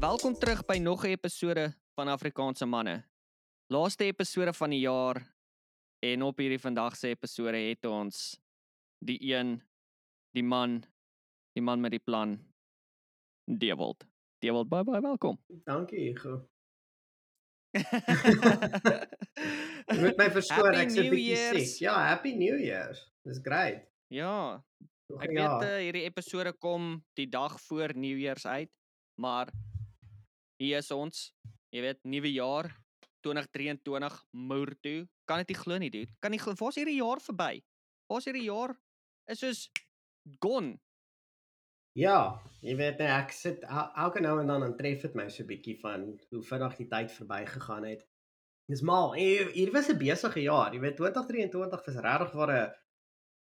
Welkom terug by nog 'n episode van Afrikaanse manne. Laaste episode van die jaar en op hierdie vandag se episode het ons die een die man die man met die plan Dewald. Dewald, baie baie welkom. Dankie Hugo. Jy moet my verskoon ek's 'n bietjie siek. Ja, happy new year. Dis great. ja, ek een weet jaar. uh, hierdie episode kom die dag voor New Year's uit, maar hier is ons. Jy weet, nuwe jaar 2023 moer toe. Kan dit nie glo nie, dude. Kan nie glo. Waar's hierdie jaar verby? Waar's hierdie jaar is soos gone. Ja, jy weet nee, ek sit el- elke nou en dan dan tref dit my so bietjie van hoe vinnig die tyd verbygegaan het. Dis mal. Hier was 'n besige jaar. Jy weet 2023 was regtig waar 'n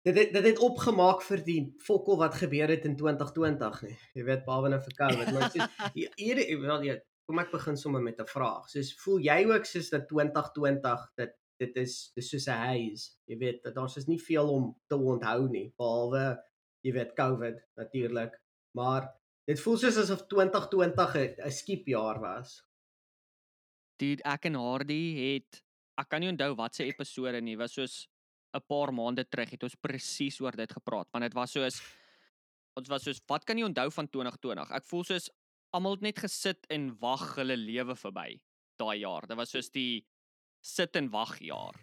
dit het, dit het opgemaak vir die fokol wat gebeur het in 2020 nie. Jy weet behalwe nou vir COVID, maar soos hier hier- wel jy kom ek begin sommer met 'n vraag. Soos voel jy ook soos dat 2020 dit dit is dis soos 'n haze. Jy weet dat daar's is nie veel om te onthou nie behalwe jy weet COVID natuurlik. Maar dit voel soos asof 2020 'n 'n skiepjaar was. Dude, ek en Hardy het ek kan nie onthou wat se episode nie, was soos 'n paar maande terug het ons presies oor dit gepraat, want dit was soos ons was soos wat kan jy onthou van 2020? Ek voel soos almal het net gesit en wag hulle lewe verby daai jaar. Dit was soos die sit en wag jaar.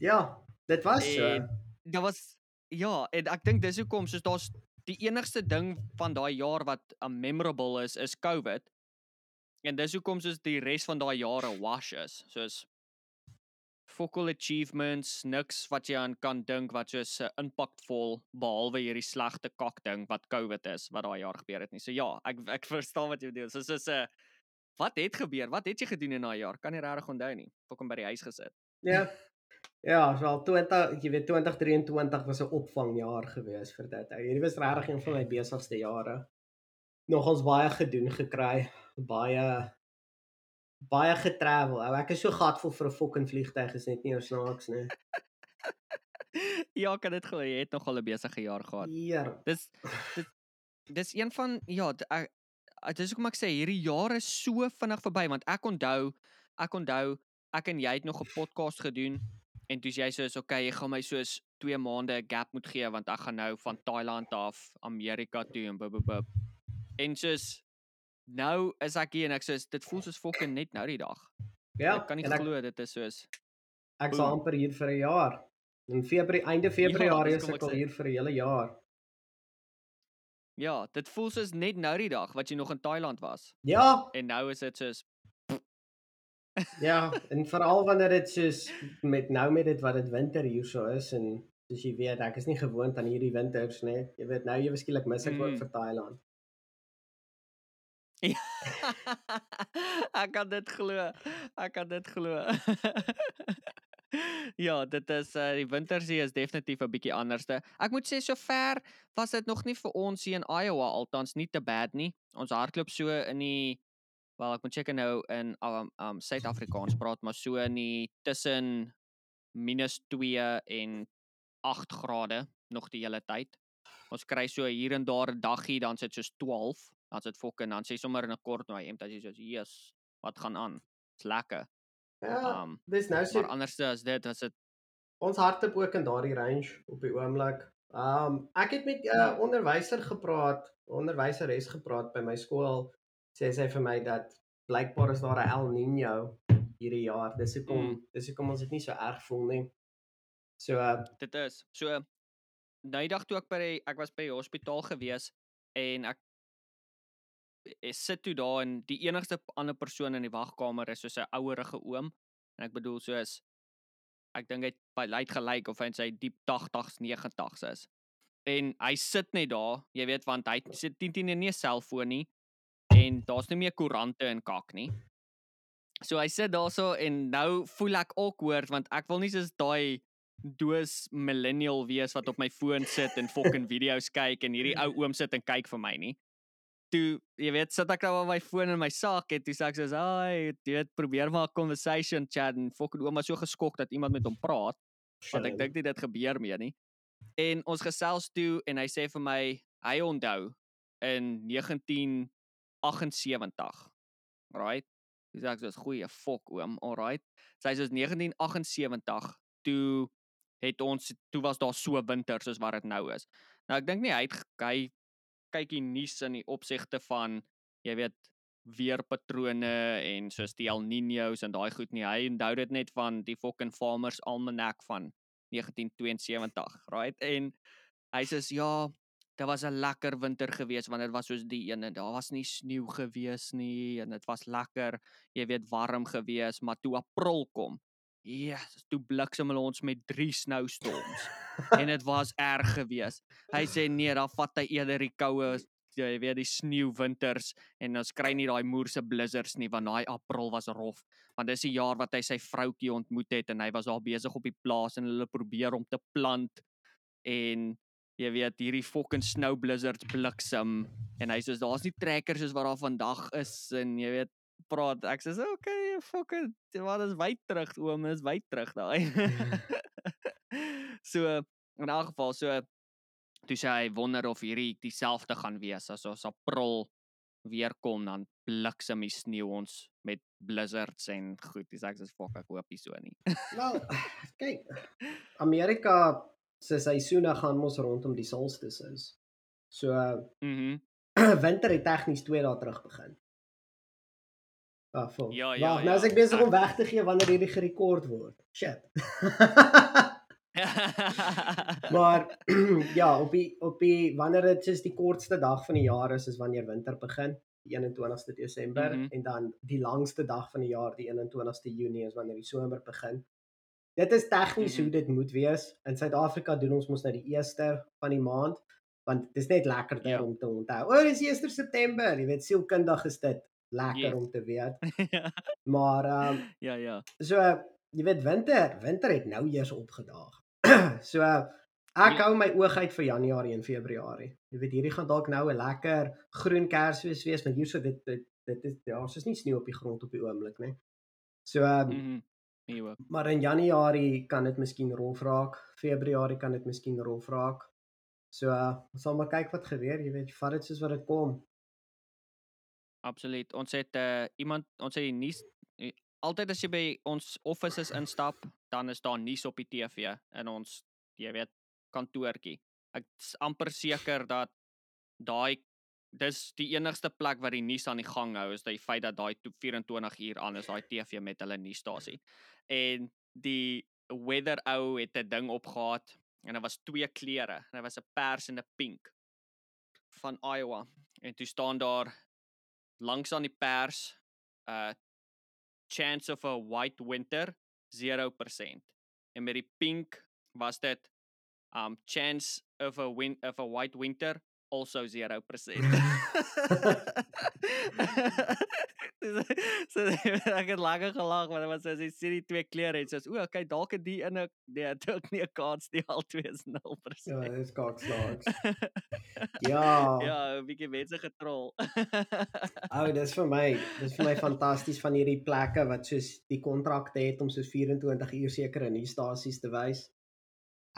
Ja, dit was so. En dit was ja, en ek dink dis hoekom soos daar's die enigste ding van daai jaar wat uh, memorable is is COVID. En dis hoekom soos die res van daai jare wash is. Soos focal achievements, niks wat jy aan kan dink wat soos uh, impactvol behalwe hierdie slegte kak ding wat COVID is wat daai jaar gebeur het nie. So ja, ek ek verstaan wat jy bedoel. So soos 'n uh, wat het gebeur? Wat het jy gedoen in daai jaar? Kan nie regtig onthou nie. Fokom by die huis gesit. Ja. Ja, wel 20, jy weet 2023 was 'n opvangjaar gewees vir dit. Hierdie was regtig een van my besigste jare. Nog ons baie gedoen gekry, baie baie getravel. Ou, ek is so gatvol vir 'n fucking vliegtyg is net nie ou snaaks nie. ja, kan dit glo. Jy het nogal 'n besige jaar gehad. Heer. Dis dis dis een van ja, ek dis hoekom ek sê hierdie jaar is so vinnig verby want ek onthou ek onthou ek en jy het nog 'n podcast gedoen en toe jy soos okay, jy gaan my soos 2 maande 'n gap moet gee want ek gaan nou van Thailand af Amerika toe en bub bub. En soos nou is ek hier en ek soos dit voel soos fucking net nou die dag. Ja, ek kan nie glo dit is soos ek sal amper hier vir 'n jaar. In Februarie, einde Februarie dis is ek al sê. hier vir 'n hele jaar. ja, dit voel soos net nou die dag wat jy nog in Thailand was. Ja, En nou is dit soos Ja, en veral wanneer dit soos met nou met dit wat dit winter hierso is en soos jy weet, ek is nie gewoond aan hierdie winters nie. Jy weet nou jy skielik mis ek ook Mm. vir Thailand. Ja. ek kan dit glo. Ek kan dit glo. ja, dit is uh, die wintersee is definitief 'n bietjie anderste. Ek moet sê sover was dit nog nie vir ons hier in Iowa althans nie te bad nie. Ons hardloop so in die wel ek moet seker nou in um, um Suid-Afrikaans praat, maar so in die tussen minus 2 en 8 grade nog die hele tyd. Ons kry so hier en daar 'n daggie, dan sit soos 12, dan sit fokke dan sê sommer in 'n kort nou hemp dat jy soos Jesus, wat gaan aan? Dit's lekker. Ja, Um dis nou so maar anderste as dit as dit ons hardloop ook in daardie range op die oomblik. Um ek het met 'n uh, onderwyser gepraat, onderwyseres gepraat by my skool. Sê sy vir my dat blykbaar is daar 'n El Niño hierdie jaar. Dis hoekom Mm. dis hoekom ons dit nie so erg voel nie. So uh, dit is. So nou die dag toe ek by die, ek was by die hospitaal gewees en ek sit toe daar en die enigste ander persoon in die wagkamer is soos 'n ouerige oom en ek bedoel soos ek dink hy by lyk gelyk of hy in sy diep 80s 90s is. En hy sit net daar, jy weet want hy sit teen teen nie 'n selfoon nie en daar's nie meer koerante en kak nie. So hy sit daarso en nou voel ek awkward want ek wil nie soos daai doos millennial wees wat op my foon sit en fucking video's kyk en hierdie ou oom sit en kyk vir my nie. Toe, jy weet, sit ek nou op my foon in my sak en toe sê ek soos, "Ai, jy weet, probeer maar 'n conversation chat en fucking ouma so geskok dat iemand met hom praat." want ek dink nie dit gebeur meer nie. En ons gesels toe en hy sê vir my hy onthou in 1978 Right? Dis ek soos goeie fok oom. Alright. Sy sê soos 1978 toe het ons toe was daar so winter soos wat dit nou is. Nou ek dink nie hy het hy kyk die nuus in die opsigte van jy weet weerpatrone en soos die El Niños en daai goed nie. Hy onthou dit net van die fucking Farmers Almanac van 1972, right? En hy sê ja, dit was 'n lekker winter gewees want dit was soos die ene. Daar was nie sneeu gewees nie en dit was lekker, jy weet, warm gewees, maar toe April kom, ja, yes, toe bliksem hulle ons met 3 snowstorms. en dit was erg gewees. Hy sê nee, dan vat hy eerder die koue jy weet die sneeu winters en ons kry nie daai moerse blizzards nie want daai april was rof want dis die jaar wat hy sy vroutjie ontmoet het en hy was daar besig op die plaas en hulle probeer om te plant en jy weet hierdie fucking snow blizzards bliksem en hy sê daar's nie trekkers soos wat daar vandag is en jy weet praat ek sê okay fucking wat is wyd terug oom is wyd terug daai so in elk geval so toe sê hy wonder of hierdie dieselfde gaan wees as ons April weer kom dan bliksem die sneeu ons met blizzards en goed. Dis ek sê fok ek hoop nie so nie. Wel, kyk. Amerika se seisoene gaan mos rondom die solstice is. So mhm. Mm winter het tegnies 2 dae terug begin. Ah, vol. Ja, ja. Wag, nou as ek ja. besig om weg te gee wanneer hierdie gerekord word. Shit. maar ja, op die op die wanneer dit is die kortste dag van die jaar is is wanneer winter begin, die 21ste Desember mm -hmm. en dan die langste dag van die jaar, die 21ste Junie is wanneer die somer begin. Dit is tegnies mm -hmm. hoe dit moet wees. In Suid-Afrika doen ons mos nou die 1ste van die maand want dit is net lekkerder ja. om te onthou. O, dis 1 September, jy weet sielkundig is dit lekker yes. om te weet. maar ehm um, ja ja. So jy weet winter, winter het nou eers opgedaag. so ek ja. hou my oog uit vir Januarie en Februarie. Jy weet hierdie gaan dalk nou 'n lekker groen Kersfees wees want hierso dit dit dit is ja, is nie sneeu op die grond op die oomblik nie. So ehm um, mm -hmm. Maar in Januarie kan dit miskien rof raak. Februarie kan dit miskien rof raak. So uh, ons sal maar kyk wat gebeur, jy weet, vat dit soos wat dit kom. Absoluut. Ons het uh, iemand ons die nuus altyd as jy by ons offices instap, dan is daar nuus op die TV in ons jy weet kantoortjie. Ek's amper seker dat daai dis die enigste plek waar die nuus aan die gang hou is die feit dat daai 24 uur aan is daai TV met hulle nuusstasie. En die weather ou het 'n ding opgehaat en dit was twee kleure. Dit was 'n pers en 'n pink van Iowa. En toe staan daar langs aan die pers uh chance of a white winter 0%. En met die pink was dit um chance of a win of a white winter also 0%. so ek het langer gelag want dit was as jy sien die twee kleure en sê o, okay, dalk het die in 'n nee, dit ook nie 'n kans die al twee is 0%. Ja, dit is kaakslaaks. ja. Ja, 'n bietjie mense getrol. Ou, oh, dis vir my, dis vir my fantasties van hierdie plekke wat soos die kontrakte het om soos 24 uur sekere nuusstasies te wys.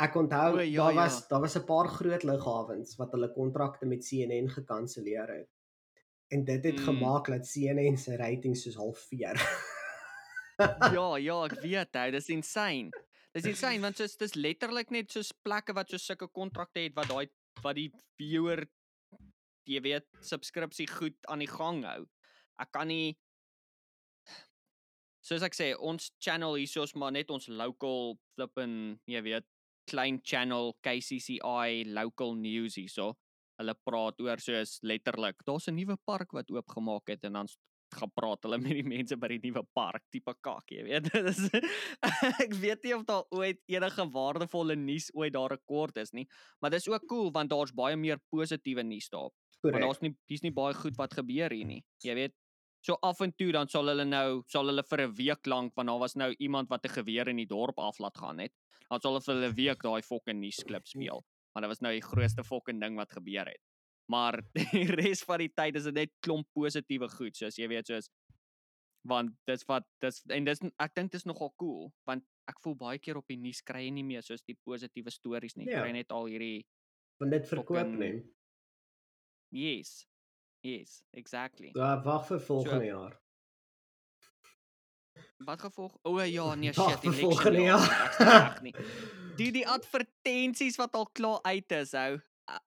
Ek onthou o, ja, daar was ja. daar was 'n paar groot lughawens wat hulle kontrakte met CNN gekanselleer het. En dit het mm. gemaak dat CNN se rating soos halveer. ja, ja, ek weet, hy, dis insane. Dis insane want dit is letterlik net soos plekke wat so sulke kontrakte het wat daai wat die viewer jy weet subskripsie goed aan die gang hou. Ek kan nie soos ek sê ons channel hiersoos maar net ons local flippin jy weet klein channel KCCI local news hierso. Hulle praat oor soos letterlik, daar's 'n nuwe park wat oopgemaak het en dan gaan praat hulle met die mense by die nuwe park tipe kak, jy weet. Dis ek weet nie of daar ooit enige waardevolle nuus ooit daar rekord is nie, maar dis ook cool want daar's baie meer positiewe nuus daar. Want daar's nie hier's nie baie goed wat gebeur hier nie. Jy weet, so af en toe dan sal hulle nou sal hulle vir 'n week lank want daar was nou iemand wat 'n geweer in die dorp af laat gaan het dan sal hulle 'n week daai fucking nuusklip speel. Maar dit was nou die grootste fucking ding wat gebeur het. Maar die res van die tyd is dit net klomp positiewe goed, soos jy weet, soos want dis wat dis en dis ek dink dit is nogal cool want ek voel baie keer op die nuus kry jy nie meer soos die positiewe stories nie. Ja. Kry net al hierdie want dit verkoop nie. Yes. Yes, exactly. Ja, wag vir volgende so, jaar. Wat gevolg? O ja, nee shit, die vir volgende election jaar. ek's nie. Die die advertensies wat al klaar uit is, ou.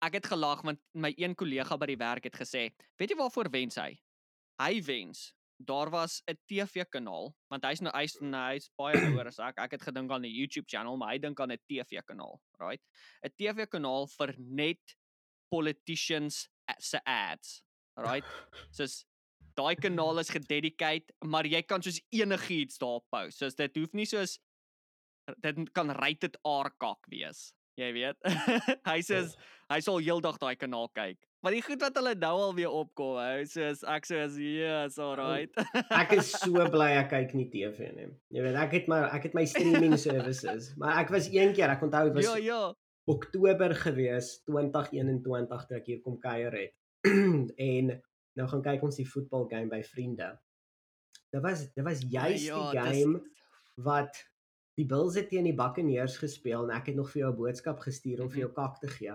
Ek het gelag want my een kollega by die werk het gesê, "Weet jy waarvoor wens hy?" Hy wens daar was 'n TV-kanaal, want hy's nou hy's nou hy's baie ouer as ek. Ek het gedink aan 'n YouTube channel, maar hy dink aan 'n TV-kanaal, right? 'n TV-kanaal vir net politicians se ads, right? Soos daai kanaal is gededicate, maar jy kan soos enigiets daar post. Soos dit hoef nie soos dit kan rated R kak wees. Jy weet. hy sê hy sal heeldag daai kanaal kyk. Maar die goed wat hulle nou al weer opkom, hou, soos ek soos yes, alright. Ek is so bly ek kyk nie TV nie. Jy weet, ek het my ek het my streaming services, maar ek was een keer, ek onthou dit was ja, ja. Oktober gewees 2021 toe ek hier kom kuier het. en nou gaan kyk ons die voetbal game by vriende. Dit was dit was juist ja, die dis- game wat die Bulls het teen die Buccaneers gespeel en ek het nog vir jou 'n boodskap gestuur om vir jou kak te gee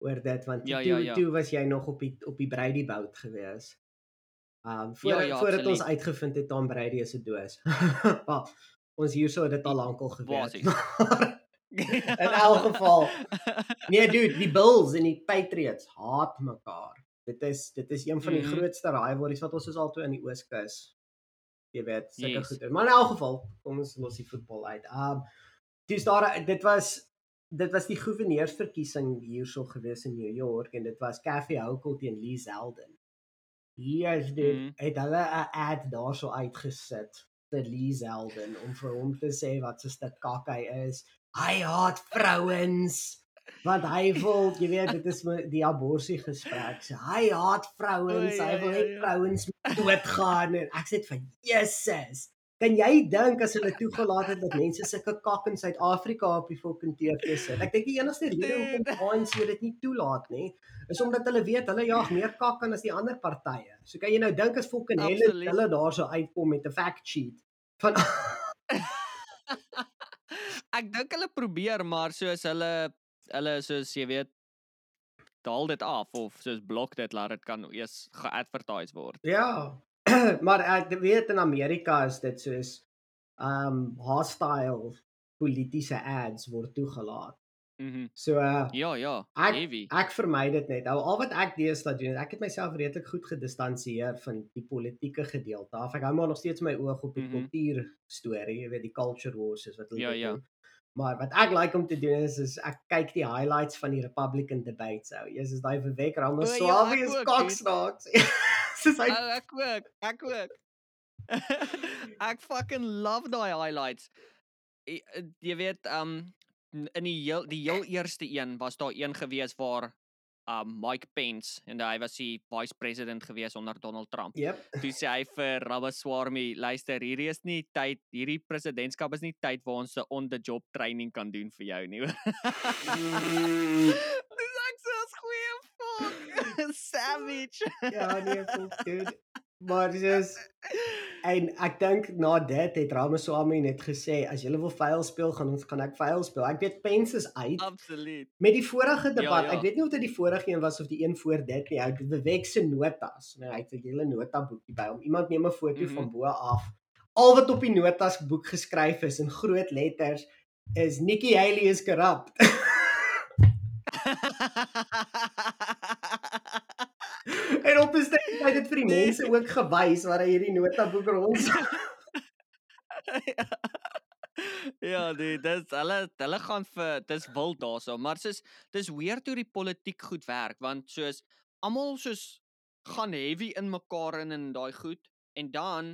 oor dit want Mhm. Ja, toe ja, ja. toe was jy nog op die op die Brady bout gewees. Um voor Ja, ja, ja, ja, voordat ons absoluut. uitgevind het Tom Brady is 'n doos. Wel, ons hierso het dit al lankal geweet. In elk geval. Nee dude, die Bulls en die Patriots haat mekaar. Dit is dit is een van die Mhm. grootste rivalries wat ons is altoe in die Ooskus. Jy weet, sulke Yes. goeie. Maar in elk geval, kom ons los die voetbal uit. Um dis daar dit was dit was die goewerneursverkiesing hierso gewees in New York en dit was Kathy Hochul teen Lee Zeldin. Hier is dit Mhm. het hulle 'n ad daarso uitgesit vir Lee Zeldin om vir hom te sê wat so 'n stuk kak hy is. Hy haat vrouens. Want hy wil, jy weet, dit is my- die aborsie gesprek. So, hy haat vrouens. Hy wil net ja. vrouens moet doodgaan en ek sê van Jesus. Kan jy dink as hulle toegelaat het dat mense sulke kak in Suid-Afrika op die fucking TV sit? Ek dink die enigste rede hoekom die ANC dit nie toelaat nie, is omdat hulle weet hulle jag meer kak aan as die ander partye. So kan jy nou dink as fucking Helen hulle daarso uitkom met 'n fact sheet van ek dink hulle probeer maar soos hulle hulle soos jy weet daal dit af of soos blok dit laat dit kan eers geadvertise word. Ja. maar ek weet in Amerika is dit soos um hostile politieke ads word toegelaat. Mhm. So uh, Ja, ja. Ek- Heavy. ek vermy dit net. Nou al wat ek deesdae doen, ek het myself redelik goed gedistansieer van die politieke gedeelte af. Ek hou maar nog steeds my oog op die Mhm. kultuur storie, jy weet die culture wars is wat hulle Ja, ja. noem. Maar wat ek like om te doen is is ek kyk die highlights van die Republican debates ou. Jesus daai Vivek Ramaswamy ja, is koksnaaks. Soos hy Oh, ek ook. Ek ook. ek fucking love daai highlights. Jy, eh, jy weet um in die heel die heel eerste een was daar een gewees waar um Mike Pence en hy was die vice president gewees onder Donald Trump. Yep. Toe sê hy vir Ramaswamy, luister, hierdie is nie tyd, hierdie presidentskap is nie tyd waar ons 'n on the job training kan doen vir jou nie. hoor." Mm, Dis ek so 'n goeie fuck. Savage. ja, nee, fuck dude. Maar dis en ek dink na dit het Ramaswamy net gesê as jy wil vuil speel, gaan ons gaan ek vuil speel. Ek weet Pence is uit. Absoluut. Met die vorige Ja, debat, ja. ek weet nie of dit die vorige een was of die een voor dit nie. Het Vivek se notas. Nou, hy het 'n hele notaboekie by hom. Iemand neem 'n foto mm. -hmm. van bo af. Al wat op die notas boek geskryf is in groot letters is Nikki Haley is corrupt. en op 'n stuk het hy dit vir die Nee. mense ook gewys waar hy hierdie notaboek rond. ja, nee, dis hulle hulle gaan vir dis wild daarso, maar soos dis weird hoe die politiek goed werk want soos almal soos gaan heavy in mekaar in en daai goed en dan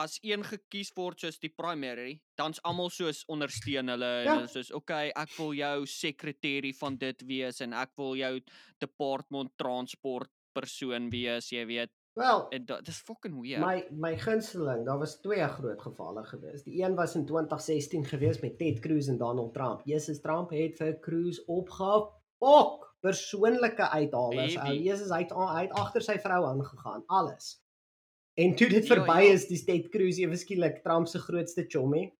as een gekies word soos die primary, dan's almal soos ondersteun hulle en Ja. hulle soos okay, ek wil jou sekretêrie van dit wees en ek wil jou department transport persoon wees, jy weet. Wel, da- dis fucking weird. My my gunsteling, daar was twee groot gevalle gewees. Die een was in 2016 gewees met Ted Cruz en Donald Trump. Jesus Trump het vir Cruz opgepok. Persoonlike uithalings. Ou Heavy. Jesus hy het hy het agter sy vrou aangegaan, alles. En toe dit Ja, verby ja. is, dis Ted Cruz ewe skielik Trump se grootste chommie.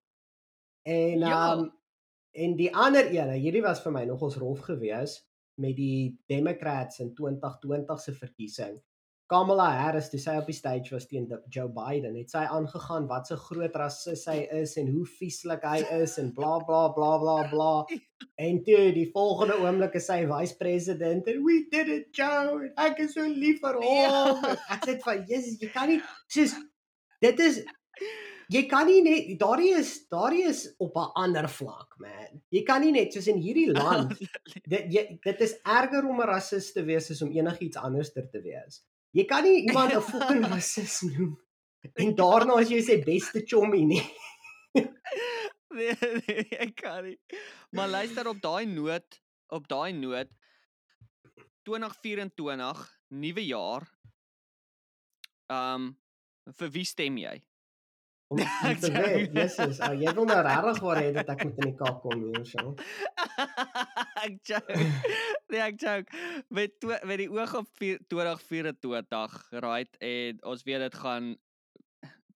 En um en die ander een, hierdie was vir my nogals rof gewees met die Democrats in 2020 se verkiesing. Kamala Harris toe sy op die stage was teen Joe Biden, het sy aangegaan wat so groot rasis hy is en hoe vieslik hy is en bla bla bla bla bla. En toe die volgende oomblik is sy vice president en we did it Joe. Ek is so lief vir hom. Ja. Ek sê vir Jesus, jy kan nie soos dit is jy kan nie net daardie is daardie is op 'n ander vlak man. Jy kan nie net soos in hierdie land dit jy, dit is erger om 'n rasis te wees as om enigiets anders te wees. Jy kan nie iemand 'n fucking rasis noem en daarna as jy sê beste chommy nie. nee, nee, ek kan nie. Maar luister op daai noot, op daai noot 2024, nuwe jaar. Um vir wie stem jy? Om te weet, Jesus, oh, jy wil nou regtig waar hê dat ek moet in die Kaap kom hier so. ek joke. Nee, ek joke. Met met die oog op 2024, right? En ons weet dit gaan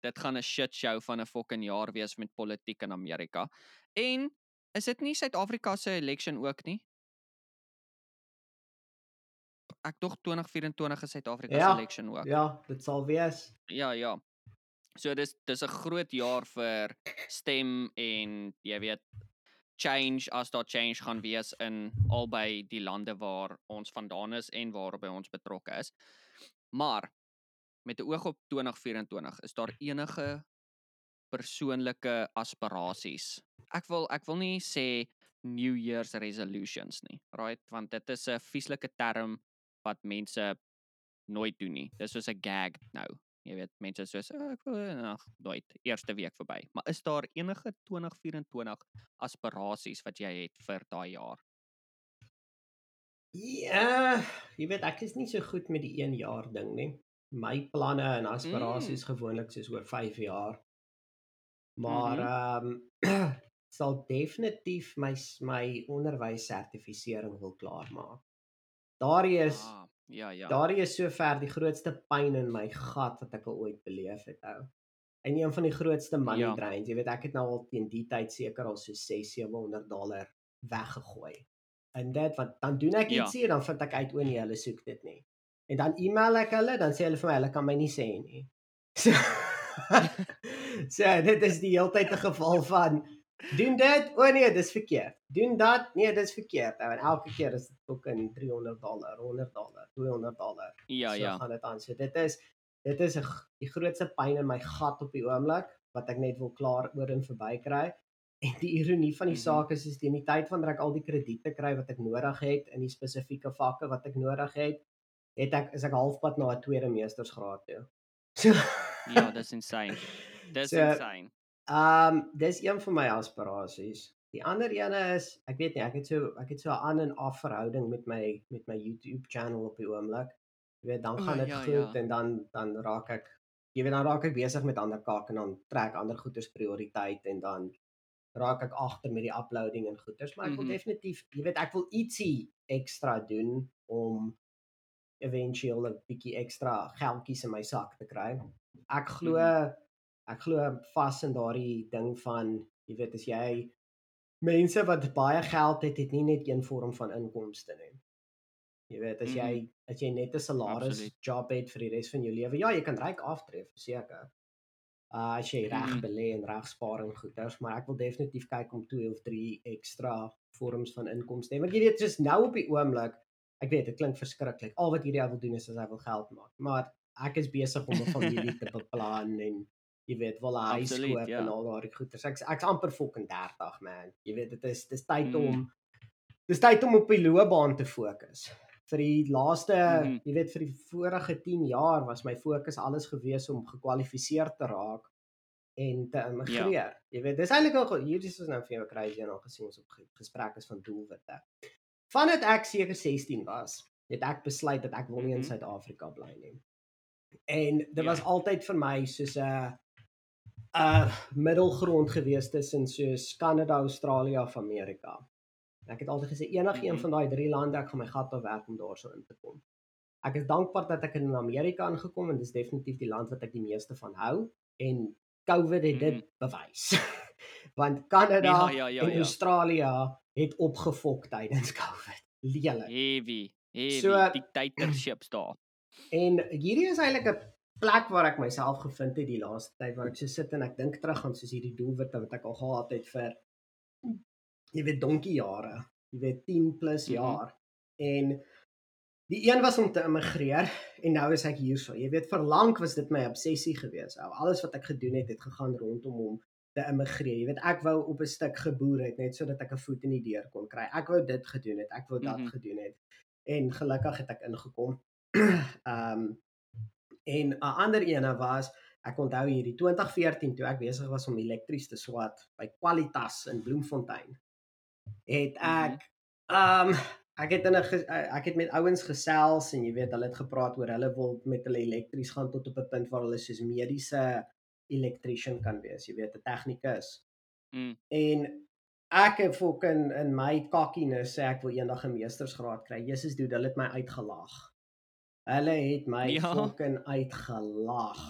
dit gaan 'n shit show van 'n fucking jaar wees met politiek in Amerika. En is dit nie Suid-Afrika se election ook nie? Ek dog 2024 is Suid-Afrika ja, se election ook. Ja, dit sal wees. Ja, ja. So dis dis 'n groot jaar vir stem en jy weet change as daar change gaan wees in albei die lande waar ons vandaan is en waarby ons betrokke is. Maar met 'n oog op 2024 is daar enige persoonlike aspirasies. Ek wil ek wil nie sê New Year's resolutions nie, right? Want dit is 'n vieslike term wat mense nooit doen nie. Dis soos 'n gag nou. Jy weet, mense soos oh, ek wil ag nooit eerste week verby. Maar is daar enige 2024 aspirasies wat jy het vir daai jaar? Ja, jy weet ek is nie so goed met die 1 jaar ding nie. My planne en aspirasies mm. gewoonlik soos oor 5 jaar. Maar ehm mm um, sal definitief my my onderwys sertifisering wil klaarmaak. Daar is ah. Ja, ja. Daardie is sover die grootste pyn in my gat wat ek al ooit beleef het, ou. En een van die grootste money ja. drains. Jy weet ek het nou al teen die tyd seker al so 6-700 dollar weggegooi. En dit wat dan doen ek ja. ietsie en dan vind ek uit o nee, hulle soek dit nie. En dan e-mail ek hulle, dan sê hulle vir my hulle kan my nie sê nie. So, so dit is die heeltyd 'n geval van Doen dit. O nee, dis verkeerd. Doen dat. Nee, dis verkeerd. En elke keer is dit ook in 300 dollar, 100 dollar, 200 dollar. Ja, so ja. gaan dit aan. So dit is dit is 'n die grootste pyn in my gat op die oomblik wat ek net wil klaar oor en verby kry. En die ironie van die mm -hmm. saak is is teen die tyd wanneer ek al die krediete kry wat ek nodig het in die spesifieke vakke wat ek nodig het, het ek is ek halfpad na 'n tweede meestersgraad toe. So ja, dis insane. Dis so, insane. Ehm um, dis een van my aspirasies. Die ander ene is ek weet nie, ek het so ek het so 'n aan en af verhouding met my met my YouTube channel op die oomblik. Jy weet dan gaan dit oh, ja, goed ja. en dan dan raak ek jy weet dan raak ek besig met ander kak en dan trek ander goeders prioriteit en dan raak ek agter met die uploading en goeders, maar ek wil mm -hmm. definitief, jy weet ek wil ietsie ekstra doen om eventueel 'n bietjie ekstra geldjies in my sak te kry. Ek glo mm -hmm ek glo vas in daardie ding van jy weet as jy mense wat baie geld het het nie net een vorm van inkomste nie. Jy weet as jy mm. as jy net 'n salaris Absolute. job het vir die res van jou lewe, ja, jy kan ryk aftref, seker. Uh as jy reg mm. belê en reg spaar en goeders, maar ek wil definitief kyk om 2 of 3 ekstra vorms van inkomste. Want jy weet jy's nou op die oomblik, ek weet dit klink verskriklik. Al wat hierdie ou wil doen is as hy wil geld maak, maar ek is besig om 'n familie te beplan en jy weet wil hy skoop ja. en al daai goeders. Ek ek's amper fucking 30 man. Jy weet dit is dis tyd mm. om dis tyd om op die loopbaan te fokus. Vir die laaste, mm. jy weet vir die vorige 10 jaar was my fokus alles gewees om gekwalifiseer te raak en te immigreer. Ja. Jy weet dis eintlik al hierdie is nou vir jou crazy en al gesien ons op gesprekke van doelwitte. Vandat ek seker 16 was, het ek besluit dat ek wil nie in mhm. Suid-Afrika bly nie. En dit ja. was altyd vir my soos 'n uh, middelgrond gewees tussen soos Kanada, Australië of Amerika. Ek het altyd gesê enige een mhm. van daai drie lande ek gaan my gat op werk om daarso in te kom. Ek is dankbaar dat ek in Amerika aangekom en dis definitief die land wat ek die meeste van hou en COVID het dit mm. bewys. Want Kanada ja, ja, ja, en ja. Australië het opgefok tydens COVID. Lelik. Heavy. Heavy so, dictatorships daar. En hierdie is eintlik 'n plek waar ek myself gevind het die laaste tyd waar ek so sit en ek dink terug aan soos hierdie doelwitte wat ek al gehad het vir jy weet donkie jare, jy weet 10 plus Mhm. jaar. En die een was om te immigreer en nou is ek hierso. Jy weet vir lank was dit my obsessie geweest. Ou alles wat ek gedoen het het gegaan rondom hom te immigreer. Jy weet ek wou op 'n stuk geboer het net sodat ek 'n voet in die deur kon kry. Ek wou dit gedoen het, ek wou dat Mhm. gedoen het. En gelukkig het ek ingekom. Ehm en 'n ander ene was ek onthou hierdie 2014 toe ek besig was om elektries te swat by Qualitas in Bloemfontein. Het ek ehm ek het in 'n eh, ek het met ouens gesels en jy weet hulle het gepraat oor hulle wil met hulle elektries gaan tot op 'n punt waar hulle soos mediese electrician kan wees, jy weet 'n tegnikus. Mm. En ek het fucking in my cockiness sê ek wil eendag 'n meestersgraad kry. Jesus dude, hulle het my uitgelag. Hulle het my Ja. fucking uitgelag.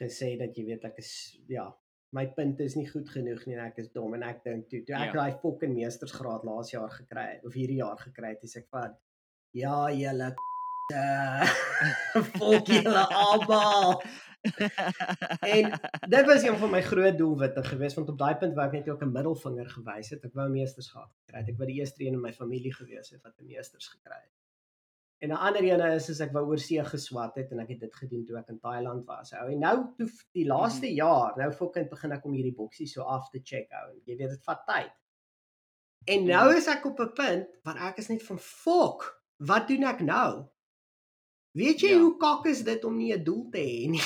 Gesê dat jy weet ek is ja, my punte is nie goed genoeg nie en ek is dom en ek dink toe toe ek Ja. daai fucking meestersgraad laas jaar gekry het of hierdie jaar gekry het, is ek van ja, julle volk julle almal. En dit was een van my groot doelwitte geweest want op daai punt wou ek net ook 'n middelvinger gewys het. Ek wou 'n meestersgraad gekry het. Ek wou die eerste een in my familie gewees het wat 'n meesters gekry het. En 'n ander een is as ek wou oorsee geswat het en ek het dit gedoen toe ek in Thailand was. Ou en nou toe die laaste mm -hmm. jaar, nou fucking begin ek om hierdie boksies so af te check ou. Jy weet dit vat tyd. En nou is ek op 'n punt waar ek is net van fok, wat doen ek nou? Weet jy Ja. hoe kak is dit om nie 'n doel te hê nie?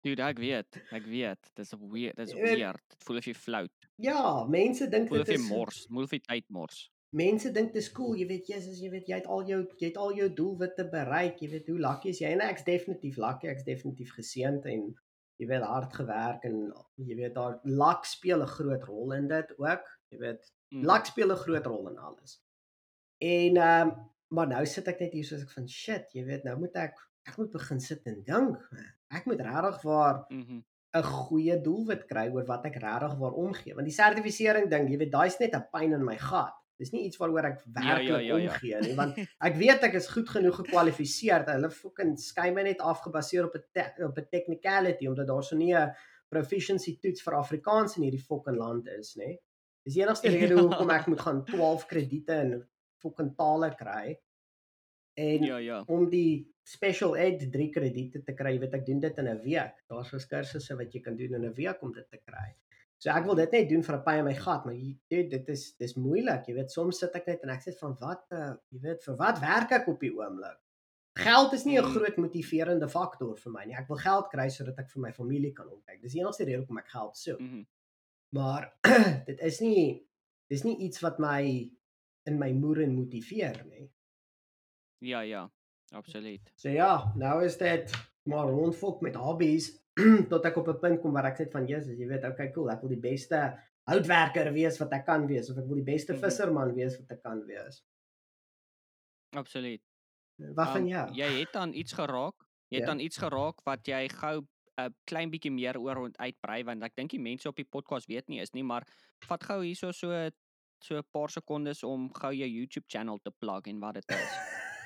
Dude, ek weet, ek weet. Dis weird, dis weird. Dit voel of jy flout. Ja, mense dink Voel of dit jy is mors, voel of jy tyd mors. Mense dink dit is cool, jy weet Jesus, jy weet jy het al jou jy het al jou doelwitte bereik, jy weet hoe lucky is jy en ek's definitief lucky, ek's definitief geseënd en jy weet hard gewerk en jy weet daar luck speel 'n groot rol in dit ook. Jy weet Mm. luck speel 'n groot rol in alles. En ehm um, maar nou sit ek net hier soos ek van shit, jy weet nou moet ek ek moet begin sit en dink. Ek moet regtig waar Mhm. 'n goeie doelwit kry oor wat ek regtig waar omgee. Want die sertifisering ding, jy weet, daai's net 'n pyn in my gat. Dis nie iets waaroor ek Ja, ja, werklik ja, ja. omgee nie, want ek weet ek is goed genoeg gekwalifiseer. Hulle fucking skei my net af gebaseer op 'n op 'n technicality omdat daar so nie 'n proficiency toets vir Afrikaans in hierdie fucking land is, nê. Dis die enigste rede Ja. hoekom ek moet gaan 12 krediete in fucking tale kry. En Ja, ja. om die special ed 3 krediete te kry, weet ek doen dit in 'n week. Daar's so kursusse wat jy kan doen in 'n week om dit te kry. So ek wil dit net doen vir 'n pyn in my gat, maar jy dude, dit is dis moeilik, jy weet soms sit ek net en ek sê van wat uh, jy weet vir wat werk ek op die oomblik? Geld is nie 'n Mm. groot motiverende faktor vir my nie. Ek wil geld kry sodat ek vir my familie kan omkyk. Dis die enigste rede hoekom ek geld soek. Mhm. Maar dit is nie dis nie iets wat my in my moere motiveer nie. Ja, ja. Absoluut. So ja, nou is dit maar rondfok met hobbies tot ek op 'n punt kom waar ek net van Jesus, jy weet, okay, cool, ek wil die beste houtwerker wees wat ek kan wees of ek wil die beste Mhm. visserman wees wat ek kan wees. Absoluut. Wat van Um, jou? Jy het dan iets geraak. Jy het Ja. dan iets geraak wat jy gou 'n klein bietjie meer oor rond uitbrei want ek dink die mense op die podcast weet nie is nie, maar vat gou hierso so so 'n paar sekondes om gou jou YouTube channel te plug en wat dit is.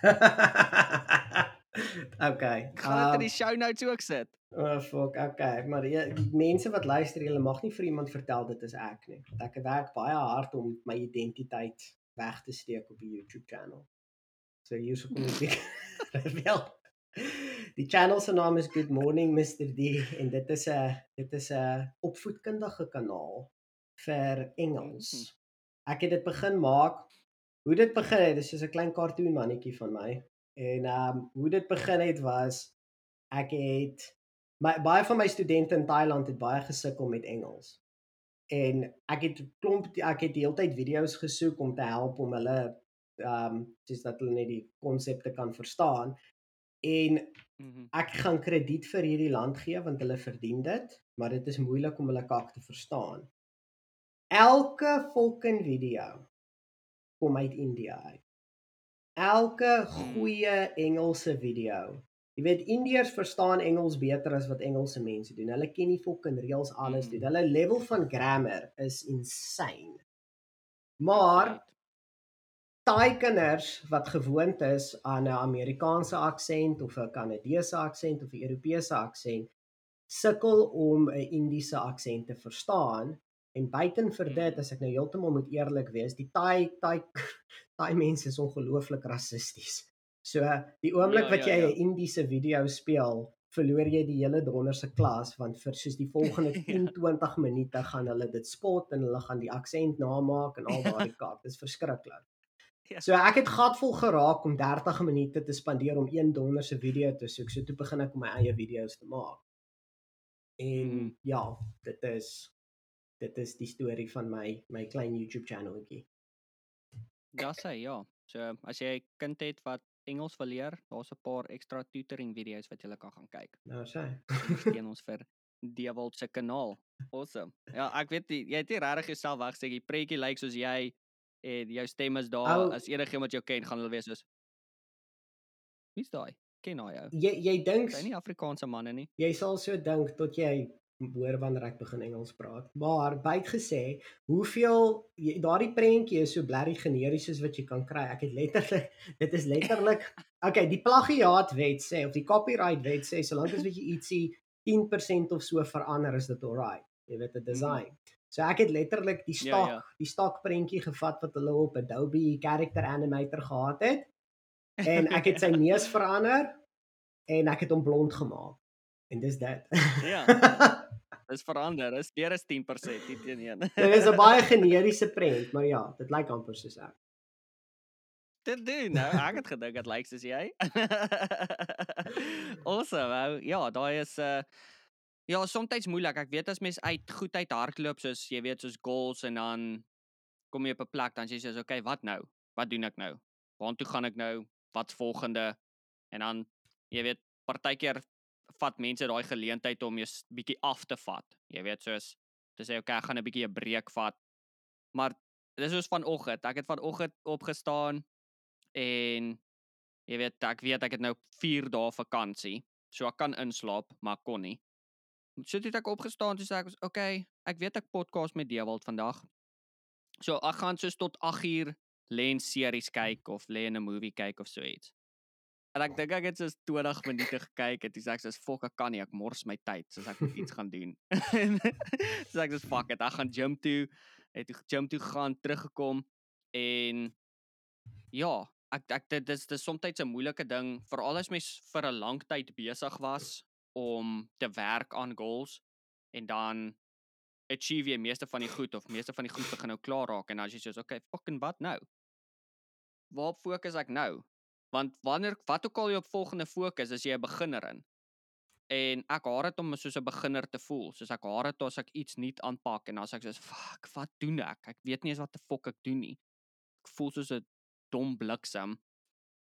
okay. Ek gaan dit in um, die show notes ook sit. Oh fuck, okay, maar die, die mense wat luister, hulle mag nie vir iemand vertel dit is ek nie. Want ek werk baie hard om my identiteit weg te steek op die YouTube channel. So hierso kom ek wel. Die channel se naam is Good Morning Mr D en dit is 'n dit is 'n opvoedkundige kanaal vir Engels. Ek het dit begin maak. Hoe dit begin het, dis soos 'n klein cartoon mannetjie van my. En ehm um, hoe dit begin het was ek het my baie van my studente in Thailand het baie gesukkel met Engels. En ek het klomp ek het die hele tyd video's gesoek om te help om hulle ehm um, soos dat hulle net die konsepte kan verstaan. En Mhm. ek gaan krediet vir hierdie land gee want hulle verdien dit, maar dit is moeilik om hulle kak te verstaan. Elke fucking video kom uit India uit. Elke goeie Engelse video. Jy weet Indiërs verstaan Engels beter as wat Engelse mense doen. Hulle ken die fucking reels alles Mhm. doen. Hulle level van grammar is insane. Maar taai kinders wat gewoond is aan 'n Amerikaanse aksent of 'n Kanadese aksent of 'n Europese aksent sukkel om 'n Indiese aksent te verstaan en buiten vir dit Mm. as ek nou heeltemal moet eerlik wees, die taai taai taai mense is ongelooflik rassisties. So die oomblik Ja, wat ja, jy ja. 'n Indiese video speel, verloor jy die hele donderse klas want vir soos die volgende Ja. 10 20 minute gaan hulle dit spot en hulle gaan die aksent namaak en al daardie kak. Dis verskriklik. Ja. So ek het gatvol geraak om 30 minute te spandeer om een donderse video te soek. So toe begin ek om my eie video's te maak. En Mhm. ja, dit is dit is die storie van my my klein YouTube channeltjie. Ja, sê ja. So as jy 'n kind het wat Engels wil leer, daar's 'n paar ekstra tutoring video's wat jy kan gaan kyk. Nou sê. Ondersteun ons vir Dewald se kanaal. Awesome. Ja, ek weet nie, jy het nie regtig jouself weggesê die preetjie lyk soos jy en jou stem is daar Ou- as enigiemand jou ken, gaan hulle wees soos Wie's daai? Ken hy jou? Jy jy dink Sy nie Afrikaanse manne nie. jy sal so dink tot jy hoor wanneer ek begin Engels praat. Maar byt gesê, hoeveel daardie prentjie is so blerry generies soos wat jy kan kry. Ek het letterlik dit is letterlik okay, die plagiaatwet sê of die copyright wet sê solank as wat jy ietsie 10% of so verander is dit alright. Jy weet 'n design. So ek het letterlik die Ja, stok, ja. die stok prentjie gevat wat hulle op Adobe Character Animator gehad het en ek het sy neus verander en ek het hom blond gemaak. En dis dit. Ja. Dis verander. Dis meer as 10% nie teen 1. Dit is 'n baie generiese prent, maar ja, dit lyk amper soos ek. Dit doen nou. Ek het gedink dit lyk soos jy. awesome. Ou. Ja, daai is 'n uh, ja, soms moeilik. Ek weet as mens uit goed uit hardloop soos jy weet soos goals en dan kom jy op 'n plek dan sê jy sê okay, wat nou? Wat doen ek nou? Waartoe gaan ek nou? Wat's volgende? En dan jy weet partykeer vat mense daai geleentheid om jou bietjie af te vat. Jy weet soos te sê okay, ek gaan 'n bietjie 'n breek vat. Maar dis soos vanoggend. Ek het vanoggend opgestaan en jy weet ek weet ek het nou 4 dae vakansie. So ek kan inslaap, maar kon nie. So toe het ek opgestaan toe sê ek okay, ek weet ek podcast met Dewald vandag. So ek gaan soos tot 8 uur lê en series kyk of lê en 'n movie kyk of so iets. En ek dink ek het soos 20 minute gekyk en sê ek soos fok ek kan nie, ek mors my tyd soos ek moet iets gaan doen. so ek soos fuck it, ek gaan gym toe, het toe gym toe gegaan, teruggekom en ja, ek ek dit dis dis soms 'n moeilike ding veral as mens vir 'n lang tyd besig was om te werk aan goals en dan achieve jy meeste van die goed of meeste van die goed begin nou klaar raak en dan as jy soos okay, fucking wat nou? Waarop fokus ek nou? Want wanneer wat ook al jy op volgende fokus, is jy 'n beginner in. En ek haat dit om soos 'n beginner te voel. Soos ek haat dit as ek iets nuut aanpak en as ek soos fuck, wat doen ek? Ek weet nie eens wat die fok ek doen nie. Ek voel soos 'n dom bliksem.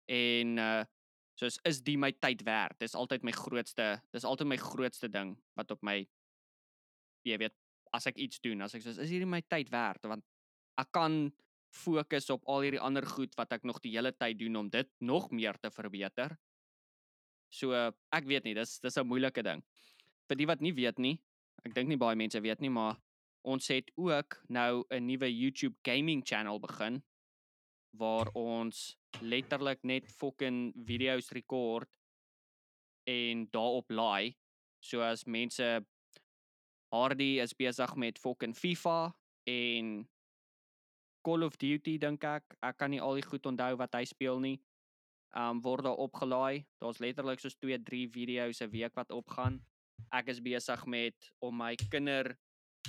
En uh soos is die my tyd werd? Dis altyd my grootste, dis altyd my grootste ding wat op my jy weet, as ek iets doen, as ek soos is hierdie my tyd werd want ek kan fokus op al hierdie ander goed wat ek nog die hele tyd doen om dit nog meer te verbeter. So ek weet nie, dis dis 'n moeilike ding. Vir die wat nie weet nie, ek dink nie baie mense weet nie, maar ons het ook nou 'n nuwe YouTube gaming channel begin waar ons letterlik net fucking video's rekord en daarop laai. So as mense Hardy is besig met fucking FIFA en Call of Duty dink ek. Ek kan nie al die goed onthou wat hy speel nie. Um word daar opgelaai. Daar's letterlik soos 2, 3 video's 'n week wat opgaan. Ek is besig met om my kinder